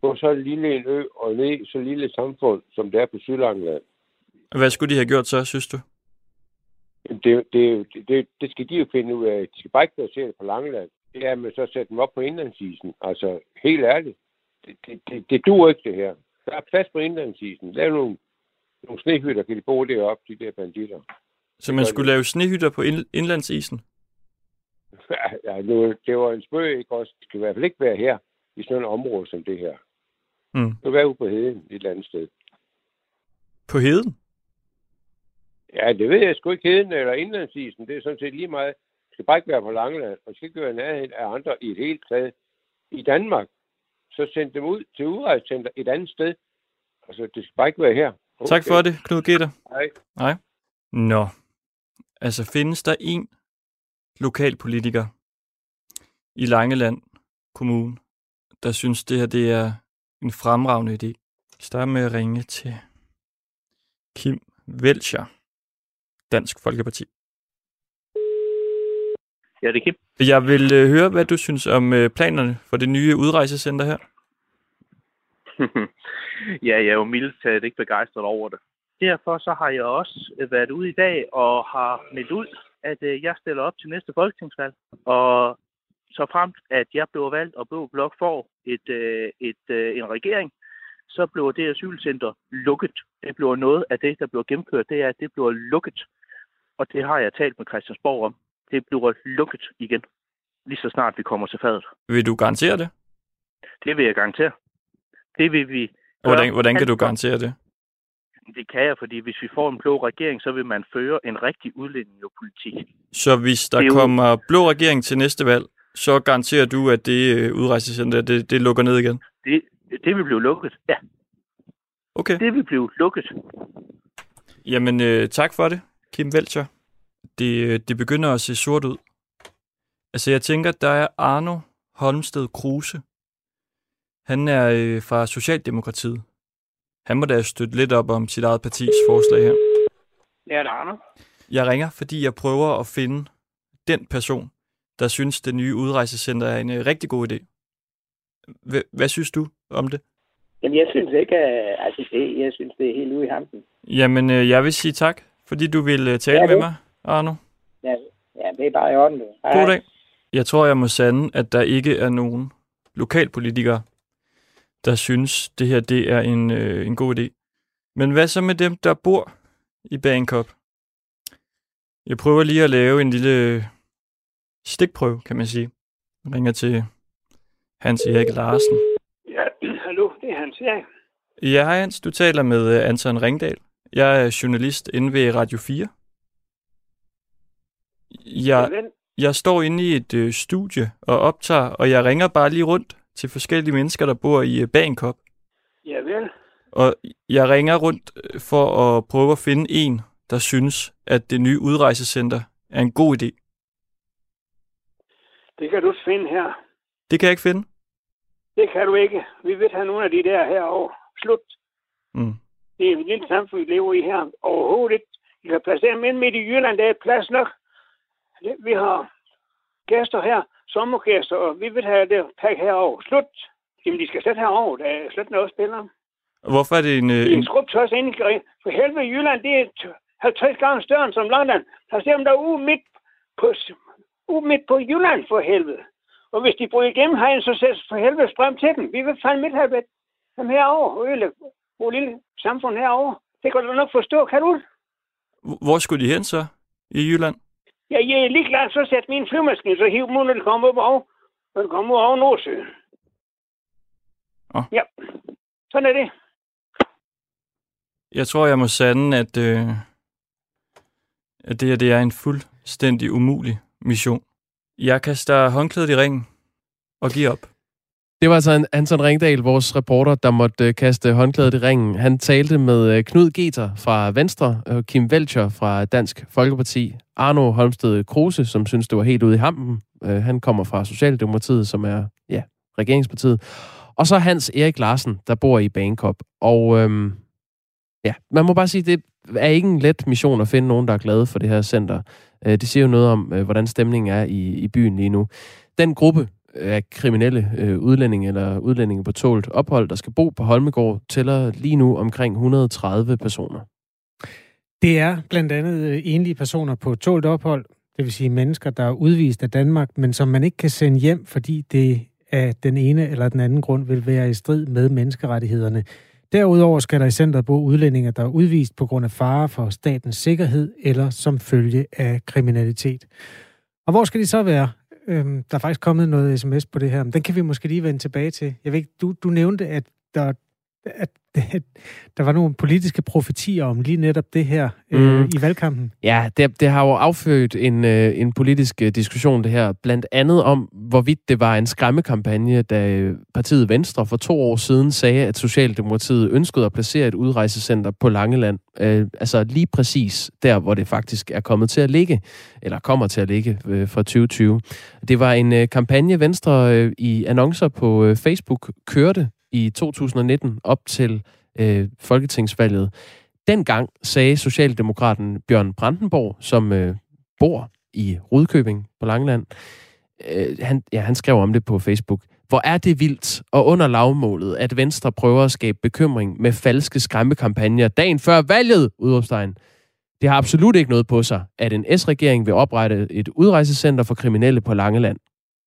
på så lille en ø og ned i så lille et samfund, som det er på Sydlangeland. Hvad skulle de have gjort så, synes du? Det, det, det, det skal de jo finde ud af. De skal bare ikke placere det på Langeland. Det er, at man så sætter dem op på indlandsisen. Altså, helt ærligt. Det, det, det, det duer ikke, det her. Der er plads på indlandsisen. Lav nogle, nogle snehytter, kan de bo deroppe, de der banditter. Så man skulle lave snehytter på ind- indlandsisen? ja, nu, det var en spøg, ikke også? Det skal i hvert fald ikke være her, i sådan et område som det her. Mm. Det skal være ude på heden, et eller andet sted. På heden? Ja, det ved jeg sgu ikke heden eller indlandsisen. Det er sådan set lige meget. Det skal bare ikke være på Langeland, og det skal ikke være nærheden af andre i et helt taget. I Danmark, så send dem ud til udrejsecenter et andet sted. Altså, det skal bare ikke være her. Okay. Tak for det, Knud Gitter. Hej. Nej. Nå. Altså, findes der en lokalpolitiker i Langeland Kommune, der synes, det her det er en fremragende idé? Start med at ringe til Kim Velcher, Dansk Folkeparti. Ja, det er Kim. Jeg vil øh, høre, hvad du synes om øh, planerne for det nye udrejsecenter her. ja, jeg er jo mildt talt ikke begejstret over det. Derfor så har jeg også øh, været ude i dag og har meldt ud, at øh, jeg stiller op til næste folketingsvalg. Og så frem, at jeg bliver valgt og Blå Blok får et, øh, et, en regering, så bliver det asylcenter lukket. Det bliver noget af det, der bliver gennemført, det er, at det bliver lukket. Og det har jeg talt med Christiansborg om. Det bliver lukket igen, lige så snart vi kommer til fadet. Vil du garantere det? Det vil jeg garantere. Det vil vi Hvordan, hvordan kan du garantere det? Det kan jeg, fordi hvis vi får en blå regering, så vil man føre en rigtig udlændingepolitik. Så hvis der jo... kommer blå regering til næste valg, så garanterer du, at det øh, udrejsecenter, det, det lukker ned igen? Det, det vil blive lukket, ja. Okay. Det vil blive lukket. Jamen, øh, tak for det, Kim Velcher. Det, det begynder at se sort ud. Altså, jeg tænker, der er Arno Holmsted Kruse. Han er øh, fra Socialdemokratiet. Han må da støtte lidt op om sit eget partis forslag her. Ja, det er. Jeg ringer, fordi jeg prøver at finde den person, der synes, det nye udrejsecenter er en øh, rigtig god idé. H- hvad synes du om det? Jamen, jeg synes ikke, at altså, det, jeg synes, det er helt ude i hampen. Jamen, øh, jeg vil sige tak, fordi du vil øh, tale Ja, med mig, Arno. Ja, ja, det er bare i orden. Hej, God dag. Jeg tror, jeg må sande, at der ikke er nogen lokalpolitikere, der synes, det her det er en, øh, en god idé. Men hvad så med dem, der bor i Bangkok? Jeg prøver lige at lave en lille stikprøve, kan man sige. Jeg ringer til Hans Erik Larsen. Ja, hallo, det er Hans Erik. Ja, hej Hans, du taler med øh, Anton Ringdal. Jeg er journalist inde ved Radio 4. Jeg, jeg står inde i et øh, studie og optager, og jeg ringer bare lige rundt til forskellige mennesker, der bor i øh, Bangkok. ja, vel. Og jeg ringer rundt øh, for at prøve at finde en, der synes, at det nye udrejsecenter er en god idé. Det kan du finde her. Det kan jeg ikke finde. Det kan du ikke. Vi vil have nogle af de der herovre. Slut. Mm. Det er et lille samfund, vi lever i her. Overhovedet ikke. Vi kan placere dem ind midt i Jylland. Der er plads nok. Det- Vi har gæster her. Sommergæster. Og vi vil have det pakke herover. Slut. Jamen, de skal slet herover. Der er slet noget spillere. Hvorfor er det en... Øh, en en skrubtøjs ind. For helvede, Jylland, det er t- 50 gange større end som London. Placer dem der ude midt på, ude midt på Jylland, for helvede. Og hvis de bryder igennem hegn, så sættes for helvede strøm til dem. Vi vil fandme ikke have dem herovre og ødelægge vores lille samfund herovre. Det kan du nok forstå, kan du? hvor skulle de hen så? I Jylland? Ja, jeg er lige klar, så sæt min flymaskine, så hiv dem ud, når det kommer op over, når det kommer over Nordsøen. Åh. Ja, sådan er det. Jeg tror, jeg må sande, at, øh, at det her det er en fuldstændig umulig mission. Jeg kaster håndklædet i ringen og giver op. Det var altså Anton Ringdal, vores reporter, der måtte øh, kaste håndklædet i ringen. Han talte med øh, Knud Geter fra Venstre, øh, Kim Welcher fra Dansk Folkeparti, Arno Holmsted Kruse, som synes, det var helt ude i hampen. Han kommer fra Socialdemokratiet, som er ja, regeringspartiet. Og så Hans Erik Larsen, der bor i Bangkok. Og øhm, ja, man må bare sige, det er ikke en let mission at finde nogen, der er glade for det her center. Det siger jo noget om, hvordan stemningen er i, i byen lige nu. Den gruppe, af kriminelle øh, udlændinge eller udlændinge på tålt ophold, der skal bo på Holmegård, tæller lige nu omkring 130 personer. Det er blandt andet øh, enlige personer på tålt ophold, det vil sige mennesker, der er udvist af Danmark, men som man ikke kan sende hjem, fordi det af den ene eller den anden grund vil være i strid med menneskerettighederne. Derudover skal der i centret bo udlændinge, der er udvist på grund af fare for statens sikkerhed eller som følge af kriminalitet. Og hvor skal de så være? Øhm, der er faktisk kommet noget sms på det her, men den kan vi måske lige vende tilbage til. Jeg ved ikke, du, du nævnte, at der, at, der var nogle politiske profetier om lige netop det her øh, mm. i valgkampen. Ja, det, det har jo affødt en, øh, en politisk øh, diskussion, det her. Blandt andet om, hvorvidt det var en skræmmekampagne, da partiet Venstre for to år siden sagde, at Socialdemokratiet ønskede at placere et udrejsecenter på Langeland. Øh, altså lige præcis der, hvor det faktisk er kommet til at ligge, eller kommer til at ligge øh, fra 2020. Det var en øh, kampagne, Venstre øh, i annoncer på øh, Facebook kørte i 2019 op til øh, folketingsvalget. Dengang sagde Socialdemokraten Bjørn Brandenborg, som øh, bor i Rudkøbing på Langeland, øh, han, ja, han skrev om det på Facebook. Hvor er det vildt og under lavmålet, at Venstre prøver at skabe bekymring med falske skræmmekampagner dagen før valget, udråbstegn. Det har absolut ikke noget på sig, at en S-regering vil oprette et udrejsecenter for kriminelle på Langeland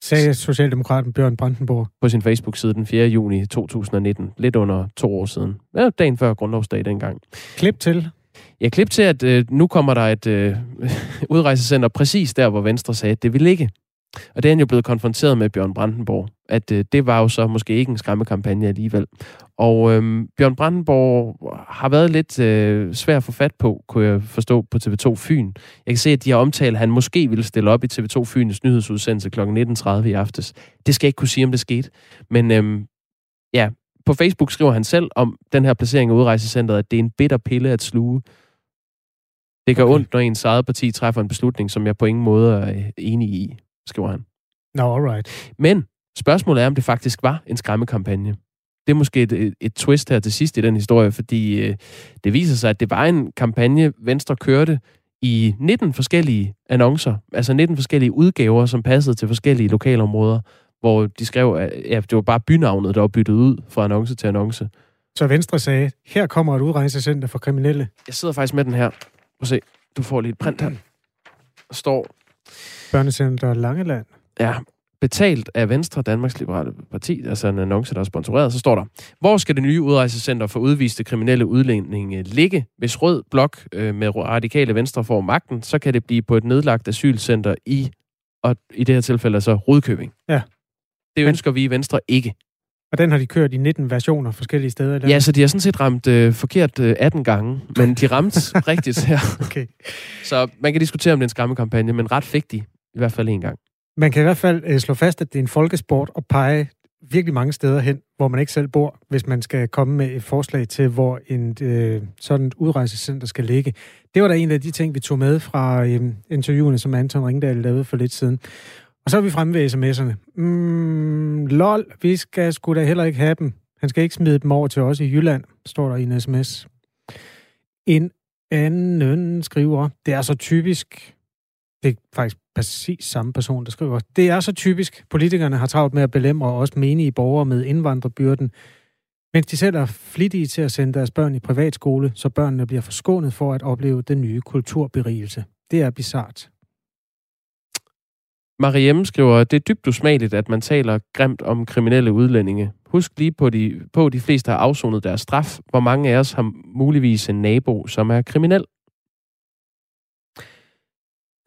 sagde Socialdemokraten Bjørn Brandenborg. På sin Facebook-side den 4. juni 2019, lidt under to år siden. Ja, dagen før grundlovsdag dengang. Klip til. Ja, klip til, at øh, nu kommer der et øh, udrejsecenter præcis der, hvor Venstre sagde, at det vil ligge. Og det er han jo blevet konfronteret med Bjørn Brandenborg, at øh, det var jo så måske ikke en skræmmekampagne alligevel. Og øh, Bjørn Brandenborg har været lidt øh, svær at få fat på, kunne jeg forstå, på TV2 Fyn. Jeg kan se, at de har omtalt, at han måske ville stille op i TV2 Fyns nyhedsudsendelse kl. 19.30 i aftes. Det skal jeg ikke kunne sige, om det skete. Men øh, ja, på Facebook skriver han selv om den her placering af udrejsecentret, at det er en bitter pille at sluge. Det gør okay. ondt, når ens eget parti træffer en beslutning, som jeg på ingen måde er enig i skriver han. No, alright. Men spørgsmålet er, om det faktisk var en skræmmekampagne. Det er måske et, et, twist her til sidst i den historie, fordi øh, det viser sig, at det var en kampagne, Venstre kørte i 19 forskellige annoncer, altså 19 forskellige udgaver, som passede til forskellige lokalområder, hvor de skrev, at ja, det var bare bynavnet, der var byttet ud fra annonce til annonce. Så Venstre sagde, her kommer et udrejsecenter for kriminelle. Jeg sidder faktisk med den her. Prøv se, du får lige et print her. Der står, Børnecenter Langeland. Ja, betalt af Venstre, Danmarks Liberale Parti, altså en annonce, der er sponsoreret, så står der, hvor skal det nye udrejsecenter for udviste kriminelle udlændinge ligge? Hvis Rød Blok øh, med radikale Venstre får magten, så kan det blive på et nedlagt asylcenter i, og i det her tilfælde altså Rudkøbing. Ja. Det ønsker Men... vi i Venstre ikke. Og den har de kørt i 19 versioner forskellige steder? Eller? Ja, så de har sådan set ramt øh, forkert øh, 18 gange, men de ramte rigtigt her. Okay. Så man kan diskutere, om det er en skræmmekampagne, men ret fik de. I hvert fald en gang. Man kan i hvert fald øh, slå fast, at det er en folkesport at pege virkelig mange steder hen, hvor man ikke selv bor, hvis man skal komme med et forslag til, hvor en øh, sådan et udrejsecenter skal ligge. Det var da en af de ting, vi tog med fra øh, interviewene, som Anton Ringdal lavede for lidt siden. Og så er vi fremme ved sms'erne. Mm, lol, vi skal sgu da heller ikke have dem. Han skal ikke smide dem over til os i Jylland, står der i en sms. En anden skriver, det er så typisk, det er faktisk præcis samme person, der skriver. Det er så typisk. Politikerne har travlt med at belemre også menige borgere med indvandrerbyrden, mens de selv er flittige til at sende deres børn i privatskole, så børnene bliver forskånet for at opleve den nye kulturberigelse. Det er bizart. Mariem skriver, at det er dybt usmageligt, at man taler grimt om kriminelle udlændinge. Husk lige på, de, på de fleste har afsonet deres straf. Hvor mange af os har muligvis en nabo, som er kriminel?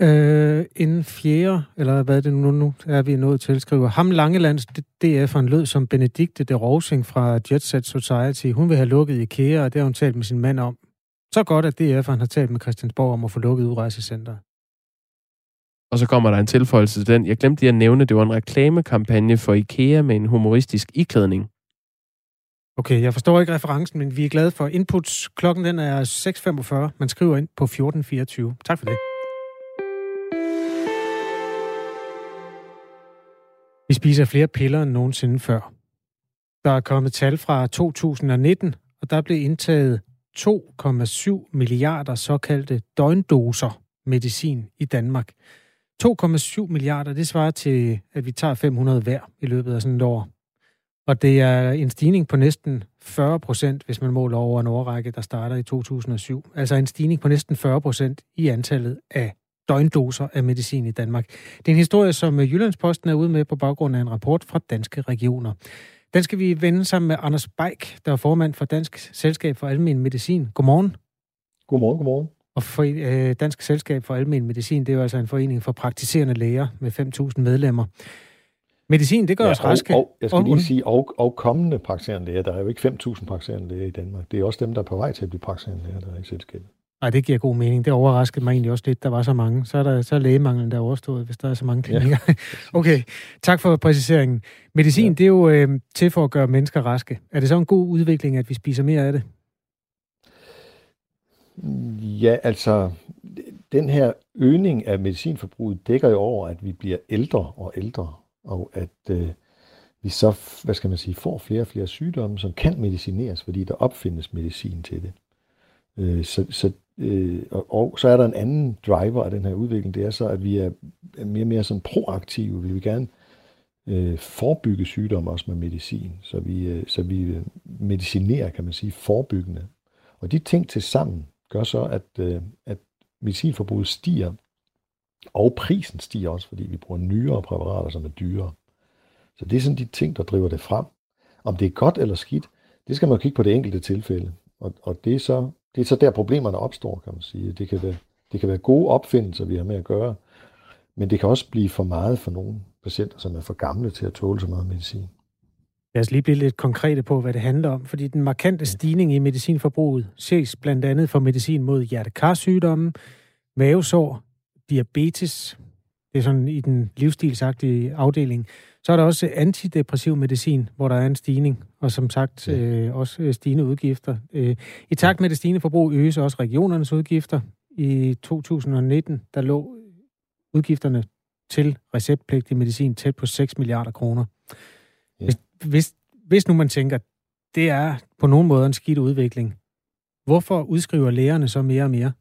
Øh, en fjerde, eller hvad er det nu, nu er vi nået til, skriver, ham Langelands DF'eren lød som Benedikte de Rosing fra Jet Set Society. Hun vil have lukket IKEA, og det har hun talt med sin mand om. Så godt, at DF har talt med Christiansborg om at få lukket udrejsecenter. Og så kommer der en tilføjelse til den. Jeg glemte lige at nævne, det var en reklamekampagne for IKEA med en humoristisk iklædning. Okay, jeg forstår ikke referencen, men vi er glade for inputs. Klokken den er 6.45. Man skriver ind på 14.24. Tak for det. Vi spiser flere piller end nogensinde før. Der er kommet tal fra 2019, og der blev indtaget 2,7 milliarder såkaldte døgndoser medicin i Danmark. 2,7 milliarder, det svarer til, at vi tager 500 hver i løbet af sådan et år. Og det er en stigning på næsten 40 procent, hvis man måler over en årrække, der starter i 2007. Altså en stigning på næsten 40 procent i antallet af døgndoser af medicin i Danmark. Det er en historie, som Jyllandsposten er ude med på baggrund af en rapport fra Danske Regioner. Den skal vi vende sammen med Anders Beik, der er formand for Dansk Selskab for Almen Medicin. Godmorgen. Godmorgen, godmorgen. Og for, øh, Dansk Selskab for Almen Medicin, det er jo altså en forening for praktiserende læger med 5.000 medlemmer. Medicin, det gør ja, os raske. Og, og jeg skal og, lige sige, og, og kommende praktiserende læger. Der er jo ikke 5.000 praktiserende læger i Danmark. Det er også dem, der er på vej til at blive praktiserende læger, der er i selskabet. Nej, det giver god mening. Det overraskede mig egentlig også lidt, der var så mange. Så er, der, så er lægemanglen der overstået, hvis der er så mange klinikker. Ja. okay, tak for præciseringen. Medicin, ja. det er jo øh, til for at gøre mennesker raske. Er det så en god udvikling, at vi spiser mere af det? Ja, altså, den her øgning af medicinforbruget dækker jo over, at vi bliver ældre og ældre, og at øh, vi så, hvad skal man sige, får flere og flere sygdomme, som kan medicineres, fordi der opfindes medicin til det. Øh, så, så, øh, og, og så er der en anden driver af den her udvikling, det er så, at vi er mere og mere sådan proaktive. Vi vil gerne øh, forebygge sygdomme også med medicin, så vi, øh, så vi øh, medicinerer, kan man sige, forebyggende. Og de ting til sammen gør så, at, øh, at medicinforbruget stiger, og prisen stiger også, fordi vi bruger nyere præparater, som er dyrere. Så det er sådan de ting, der driver det frem. Om det er godt eller skidt, det skal man kigge på det enkelte tilfælde. Og, og det, er så, det er så der problemerne opstår, kan man sige. Det kan, være, det kan være gode opfindelser, vi har med at gøre, men det kan også blive for meget for nogle patienter, som er for gamle til at tåle så meget medicin. Lad os lige blive lidt konkrete på, hvad det handler om, fordi den markante stigning i medicinforbruget ses blandt andet for medicin mod hjertekarsygdomme, mavesår, diabetes, det er sådan i den livsstilsagtige afdeling. Så er der også antidepressiv medicin, hvor der er en stigning, og som sagt øh, også øh, stigende udgifter. Øh, I takt med det stigende forbrug øges også regionernes udgifter. I 2019, der lå udgifterne til receptpligtig medicin tæt på 6 milliarder kroner. Ja. Hvis, hvis, hvis nu man tænker, det er på nogen måde en skidt udvikling, hvorfor udskriver lægerne så mere og mere?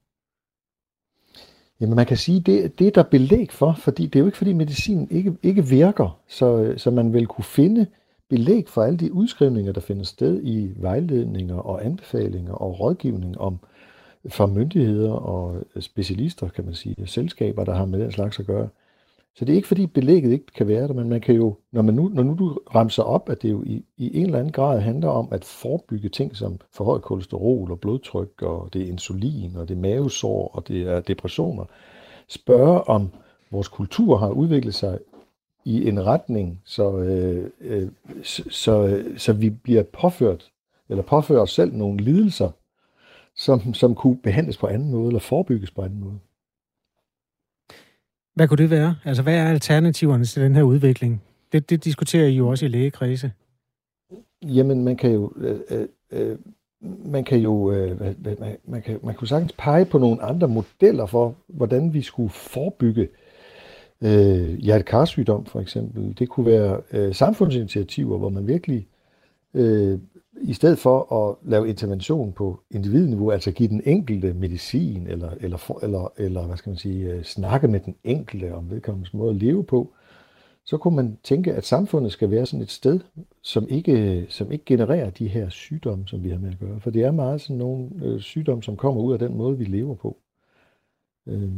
Jamen man kan sige, det, det er der belæg for, fordi det er jo ikke fordi medicinen ikke, ikke virker, så, så man vil kunne finde belæg for alle de udskrivninger, der finder sted i vejledninger og anbefalinger og rådgivning om fra myndigheder og specialister, kan man sige, selskaber, der har med den slags at gøre. Så det er ikke fordi belægget ikke kan være der, men man kan jo, når, man nu, når nu du ramser op, at det jo i, i en eller anden grad handler om at forebygge ting som forhøjet kolesterol og blodtryk, og det er insulin, og det er mavesår, og det er depressioner, spørge om vores kultur har udviklet sig i en retning, så, øh, øh, så, så, så vi bliver påført, eller påfører os selv nogle lidelser, som, som kunne behandles på anden måde, eller forebygges på anden måde. Hvad kunne det være? Altså, hvad er alternativerne til den her udvikling? Det, det diskuterer I jo også i lægekredse. Jamen, man kan jo... Øh, øh, øh man kan jo øh, man, man, kan, man kunne sagtens pege på nogle andre modeller for, hvordan vi skulle forebygge øh, hjertekarsygdom for eksempel. Det kunne være øh, samfundsinitiativer, hvor man virkelig øh, i stedet for at lave intervention på individniveau, altså give den enkelte medicin, eller, eller, for, eller, eller hvad skal man sige, øh, snakke med den enkelte om vedkommendes måde at leve på, så kunne man tænke, at samfundet skal være sådan et sted, som ikke, som ikke genererer de her sygdomme, som vi har med at gøre. For det er meget sådan nogle øh, sygdomme, som kommer ud af den måde, vi lever på. Øh,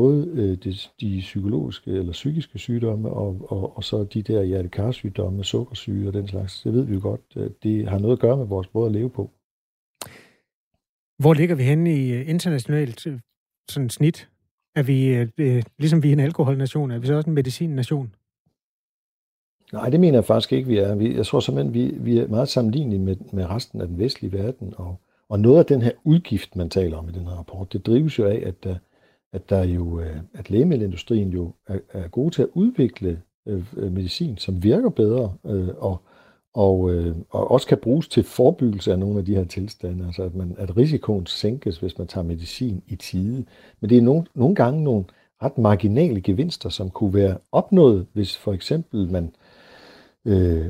både øh, de, de psykologiske eller psykiske sygdomme, og, og, og så de der hjertekarsygdomme, sukkersyge og den slags, det ved vi jo godt, det har noget at gøre med vores måde at leve på. Hvor ligger vi henne i øh, internationalt øh, sådan snit? Er vi, øh, ligesom vi er en alkoholnation, er vi så også en medicinnation? Nej, det mener jeg faktisk ikke, vi er. Vi, jeg tror simpelthen, vi, vi er meget sammenlignelige med, med resten af den vestlige verden, og, Og noget af den her udgift, man taler om i den her rapport, det drives jo af, at, der, at, der jo, øh, at lægemiddelindustrien jo er, er gode til at udvikle øh, øh, medicin, som virker bedre, øh, og, og, øh, og også kan bruges til forebyggelse af nogle af de her tilstande, altså at, man, at risikoen sænkes, hvis man tager medicin i tide. Men det er nogle, nogle gange nogle ret marginale gevinster, som kunne være opnået, hvis for eksempel man øh,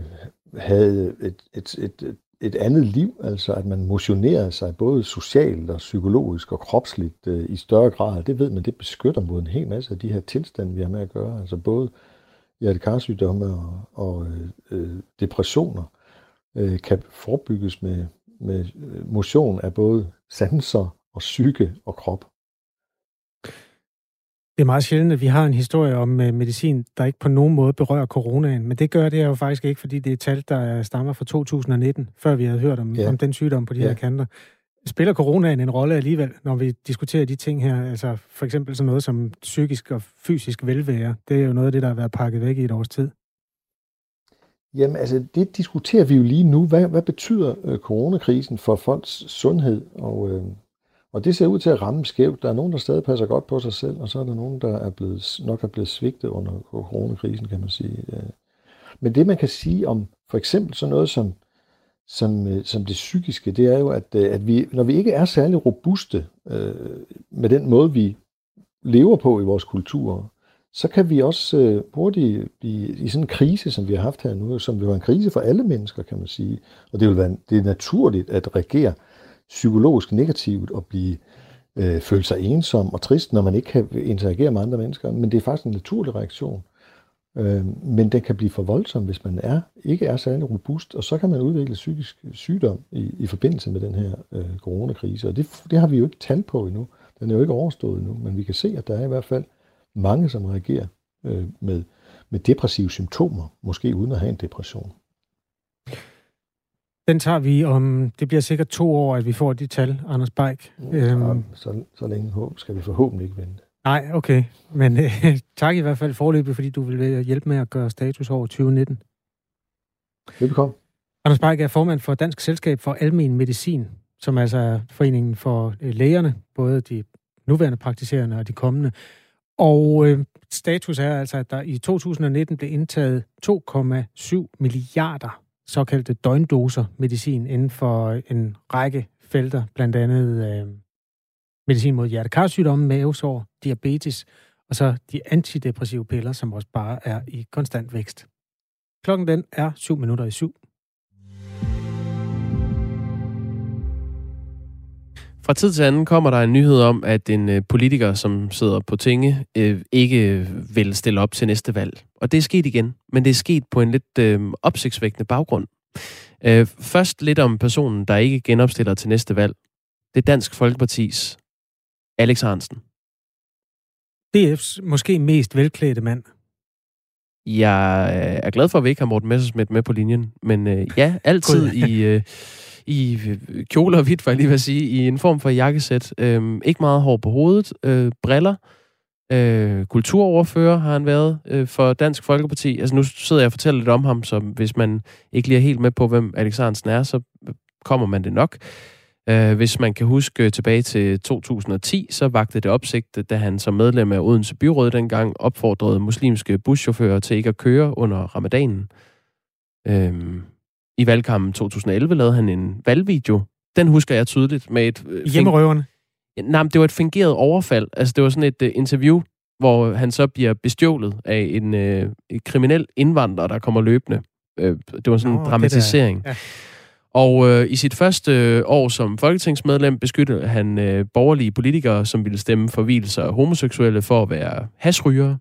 havde et, et, et, et et andet liv, altså at man motionerede sig både socialt og psykologisk og kropsligt øh, i større grad. Det ved man, det beskytter mod en hel masse af de her tilstande, vi har med at gøre. Altså både hjertekarsygdomme og, og øh, øh, depressioner øh, kan forebygges med, med øh, motion af både sanser og psyke og krop. Det er meget sjældent, at vi har en historie om uh, medicin, der ikke på nogen måde berører coronaen. Men det gør det jo faktisk ikke, fordi det er tal, der stammer fra 2019, før vi havde hørt om, ja. om den sygdom på de ja. her kanter. Spiller coronaen en rolle alligevel, når vi diskuterer de ting her? Altså for eksempel sådan noget som psykisk og fysisk velvære. Det er jo noget af det, der har været pakket væk i et års tid. Jamen altså, det diskuterer vi jo lige nu. Hvad, hvad betyder øh, coronakrisen for folks sundhed? Og, øh, og det ser ud til at ramme skævt. Der er nogen, der stadig passer godt på sig selv, og så er der nogen, der er blevet, nok er blevet svigtet under coronakrisen, kan man sige. Øh. Men det, man kan sige om for eksempel sådan noget som, som, øh, som det psykiske, det er jo, at, øh, at vi, når vi ikke er særlig robuste øh, med den måde, vi lever på i vores kultur, så kan vi også øh, hurtigt blive i sådan en krise, som vi har haft her nu, som vil være en krise for alle mennesker, kan man sige. Og det vil være det er naturligt at reagere psykologisk negativt at blive øh, føle sig ensom og trist, når man ikke kan interagere med andre mennesker. Men det er faktisk en naturlig reaktion. Øh, men den kan blive for voldsom, hvis man er ikke er særlig robust, og så kan man udvikle psykisk sygdom i, i forbindelse med den her øh, coronakrise. Og det, det har vi jo ikke tal på endnu. Den er jo ikke overstået endnu, men vi kan se, at der er i hvert fald mange, som reagerer øh, med, med depressive symptomer, måske uden at have en depression. Den tager vi om, det bliver sikkert to år, at vi får de tal, Anders Beik. Ja, øhm, så, så længe håb skal vi forhåbentlig ikke vente. Nej, okay. Men øh, tak i hvert fald forløbet, fordi du vil hjælpe med at gøre status over 2019. Velkommen. Anders Beik er formand for Dansk Selskab for Almen Medicin, som altså er foreningen for øh, lægerne, både de nuværende praktiserende og de kommende. Og øh, status er altså, at der i 2019 blev indtaget 2,7 milliarder såkaldte døgndoser medicin inden for øh, en række felter, blandt andet øh, medicin mod hjertekarsygdomme, mavesår, diabetes, og så de antidepressive piller, som også bare er i konstant vækst. Klokken den er 7 minutter i syv. Fra tid til anden kommer der en nyhed om, at en øh, politiker, som sidder på tinge, øh, ikke vil stille op til næste valg. Og det er sket igen, men det er sket på en lidt øh, opsigtsvækkende baggrund. Øh, først lidt om personen, der ikke genopstiller til næste valg. Det er Dansk Folkepartis Alex Hansen. DF's måske mest velklædte mand. Jeg øh, er glad for, at vi ikke har Morten Messersmith med på linjen, men øh, ja, altid i, øh, i øh, kjoler og hvidt, var jeg lige vil sige, i en form for jakkesæt. Øhm, ikke meget hår på hovedet, øh, briller, øh, kulturoverfører har han været øh, for Dansk Folkeparti. Altså nu sidder jeg og fortæller lidt om ham, så hvis man ikke lige er helt med på, hvem Alex er, så øh, kommer man det nok. Øh, hvis man kan huske tilbage til 2010, så vagte det opsigt, da han som medlem af Odense Byråd dengang opfordrede muslimske buschauffører til ikke at køre under ramadanen. Uh, i valgkampen 2011 lavede han en valgvideo. Den husker jeg tydeligt med et... Uh, Hjemmerøverne? Nej, men det var et fingeret overfald. Altså, det var sådan et uh, interview, hvor han så bliver bestjålet af en et kriminel indvandrer, der kommer løbende. Uh, det var sådan Nå, en dramatisering. Ja. Og øh, i sit første øh, år som folketingsmedlem beskyttede han øh, borgerlige politikere, som ville stemme for hvilelser af homoseksuelle for at være hasrygere.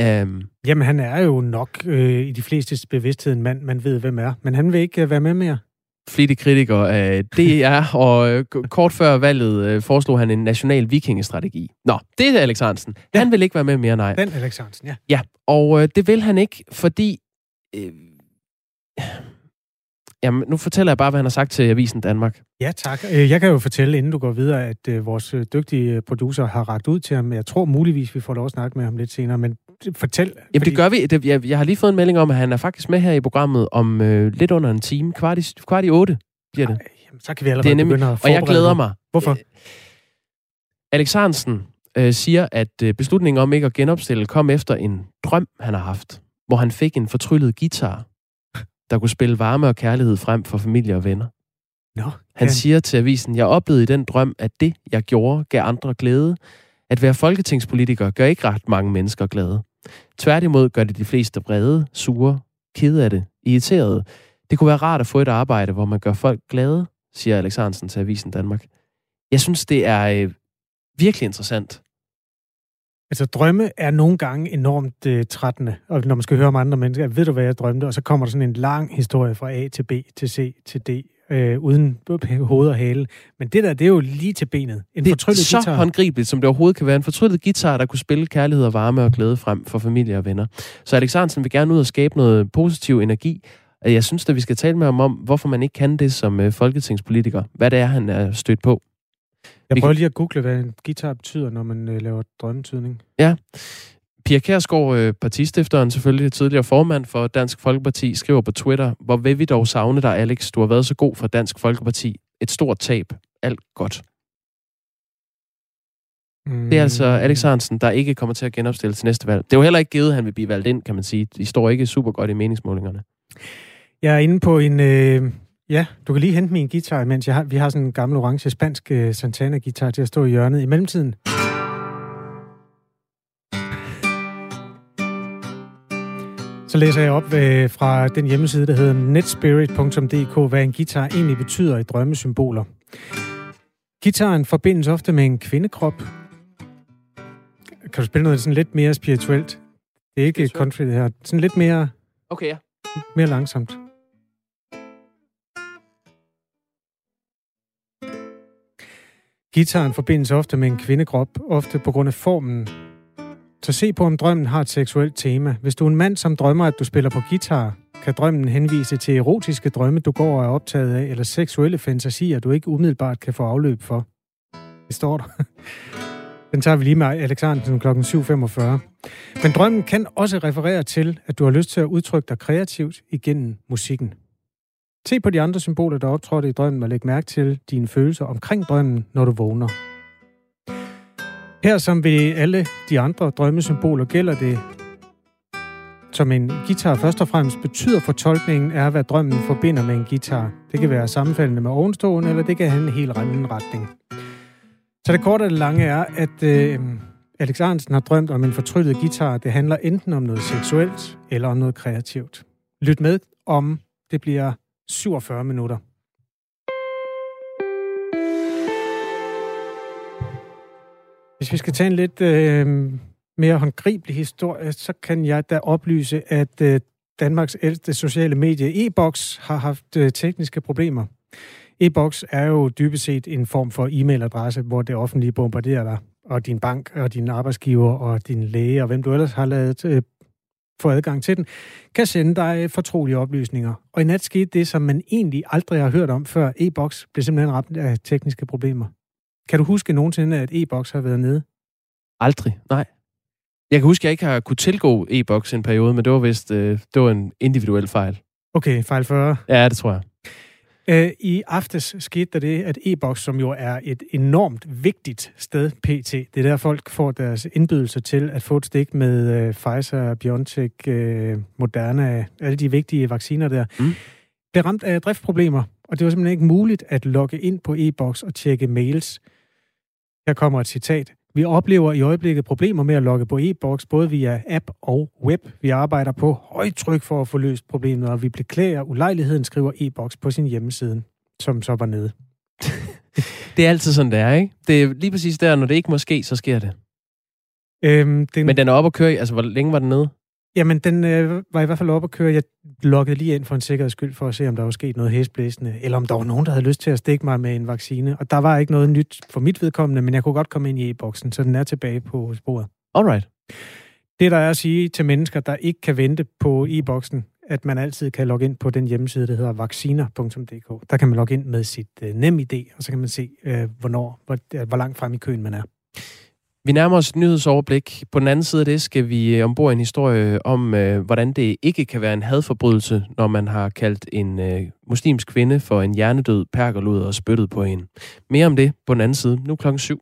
Um, Jamen, han er jo nok øh, i de fleste bevidsthed en mand, man ved, hvem er. Men han vil ikke øh, være med mere. Flittig kritiker af DR, og øh, kort før valget øh, foreslog han en national vikingestrategi. Nå, det er Alex Hansen. Ja. Han vil ikke være med mere, nej. Den Alex Hansen, ja. Ja, og øh, det vil han ikke, fordi... Øh, Jamen, nu fortæller jeg bare, hvad han har sagt til Avisen Danmark. Ja, tak. Øh, jeg kan jo fortælle, inden du går videre, at øh, vores øh, dygtige producer har ragt ud til ham. Jeg tror muligvis, vi får lov at snakke med ham lidt senere, men fortæl. Jamen, fordi... det gør vi. Det, jeg, jeg har lige fået en melding om, at han er faktisk med her i programmet om øh, lidt under en time. Kvart i, kvart i otte bliver det. så kan vi allerede det er nemlig, begynde at Og jeg glæder mig. Hvorfor? Øh, Alex Hansen øh, siger, at øh, beslutningen om ikke at genopstille kom efter en drøm, han har haft, hvor han fik en fortryllet guitar, der kunne spille varme og kærlighed frem for familie og venner. Nå, han ja. siger til avisen, jeg oplevede i den drøm, at det, jeg gjorde, gav andre glæde. At være folketingspolitiker gør ikke ret mange mennesker glade. Tværtimod gør det de fleste vrede, sure, kede af det, irriterede. Det kunne være rart at få et arbejde, hvor man gør folk glade, siger Alex Hansen til Avisen Danmark. Jeg synes, det er øh, virkelig interessant. Altså, drømme er nogle gange enormt øh, trættende, og når man skal høre om andre mennesker, ved du, hvad jeg drømte? Og så kommer der sådan en lang historie fra A til B til C til D, øh, uden hoved og hale. Men det der, det er jo lige til benet. En det er så guitar. håndgribeligt, som det overhovedet kan være. En fortryllet guitar, der kunne spille kærlighed og varme og glæde frem for familie og venner. Så Alex Arnsen vil gerne ud og skabe noget positiv energi. Jeg synes, at vi skal tale med ham om, hvorfor man ikke kan det som øh, folketingspolitiker. Hvad det er, han er stødt på. Jeg prøver lige at google, hvad en guitar betyder, når man øh, laver drømmetydning. Ja. Pia Kærsgaard, øh, partistifteren, selvfølgelig tidligere formand for Dansk Folkeparti, skriver på Twitter, hvor vil vi dog savne dig, Alex. Du har været så god for Dansk Folkeparti. Et stort tab. Alt godt. Mm. Det er altså Alex Hansen, der ikke kommer til at genopstille til næste valg. Det er jo heller ikke givet, at han vil blive valgt ind, kan man sige. De står ikke super godt i meningsmålingerne. Jeg er inde på en... Øh, ja, du kan lige hente min guitar, mens jeg har, vi har sådan en gammel orange spansk uh, Santana-guitar til at stå i hjørnet. I mellemtiden Så læser jeg op øh, fra den hjemmeside, der hedder netspirit.dk, hvad en guitar egentlig betyder i drømmesymboler. Gitaren forbindes ofte med en kvindekrop. Kan du spille noget sådan lidt mere spirituelt? Det er ikke country, det her. Sådan lidt mere... Okay, ja. Mere langsomt. Gitaren forbindes ofte med en kvindekrop, ofte på grund af formen så se på, om drømmen har et seksuelt tema. Hvis du er en mand, som drømmer, at du spiller på guitar, kan drømmen henvise til erotiske drømme, du går og er optaget af, eller seksuelle fantasier, du ikke umiddelbart kan få afløb for. Det står der. Den tager vi lige med Alexandersen kl. 7.45. Men drømmen kan også referere til, at du har lyst til at udtrykke dig kreativt igennem musikken. Se på de andre symboler, der optrådte i drømmen, og læg mærke til dine følelser omkring drømmen, når du vågner. Her som ved alle de andre drømmesymboler gælder det, som en guitar først og fremmest betyder for tolkningen, er, hvad drømmen forbinder med en guitar. Det kan være sammenfaldende med ovenstående, eller det kan have en helt anden retning. Så det korte og det lange er, at øh, Alex Arnsen har drømt om en fortryllet guitar. Det handler enten om noget seksuelt eller om noget kreativt. Lyt med om det bliver 47 minutter. Hvis vi skal tage en lidt øh, mere håndgribelig historie, så kan jeg da oplyse, at øh, Danmarks ældste sociale medie e-boks har haft øh, tekniske problemer. E-boks er jo dybest set en form for e-mailadresse, hvor det offentlige bombarderer dig, og din bank, og din arbejdsgiver, og din læge, og hvem du ellers har lavet øh, få adgang til den, kan sende dig øh, fortrolige oplysninger. Og i nat skete det, som man egentlig aldrig har hørt om før. E-boks blev simpelthen ramt af tekniske problemer. Kan du huske nogensinde, at e-boks har været nede? Aldrig, nej. Jeg kan huske, at jeg ikke har kunne tilgå e-boks en periode, men det var vist øh, det var en individuel fejl. Okay, fejl 40. Ja, det tror jeg. Øh, I aftes skete der det, at e-boks, som jo er et enormt vigtigt sted pt., det er der folk får deres indbydelse til at få et stik med øh, Pfizer, BioNTech, øh, Moderna, alle de vigtige vacciner der, mm. blev ramt af driftproblemer, og det var simpelthen ikke muligt at logge ind på e-boks og tjekke mails. Her kommer et citat. Vi oplever i øjeblikket problemer med at logge på e-boks, både via app og web. Vi arbejder på højtryk for at få løst problemet, og vi beklager ulejligheden, skriver e-boks på sin hjemmeside, som så var nede. det er altid sådan, det er, ikke? Det er lige præcis der, når det ikke må ske, så sker det. Øhm, den... Men den er oppe at køre Altså, hvor længe var den nede? Jamen, den øh, var i hvert fald oppe at køre. Jeg loggede lige ind for en sikkerheds skyld, for at se, om der var sket noget hæsblæsende, eller om der var nogen, der havde lyst til at stikke mig med en vaccine. Og der var ikke noget nyt for mit vedkommende, men jeg kunne godt komme ind i e-boksen, så den er tilbage på sporet. Alright. Det, der er at sige til mennesker, der ikke kan vente på e-boksen, at man altid kan logge ind på den hjemmeside, der hedder vacciner.dk. Der kan man logge ind med sit øh, nem idé, og så kan man se, øh, hvornår, hvor, hvor langt frem i køen man er. Vi nærmer os et nyhedsoverblik. På den anden side af det skal vi øh, ombord en historie om, øh, hvordan det ikke kan være en hadforbrydelse, når man har kaldt en øh, muslimsk kvinde for en hjernedød perkerlud og spyttet på hende. Mere om det på den anden side, nu klokken syv.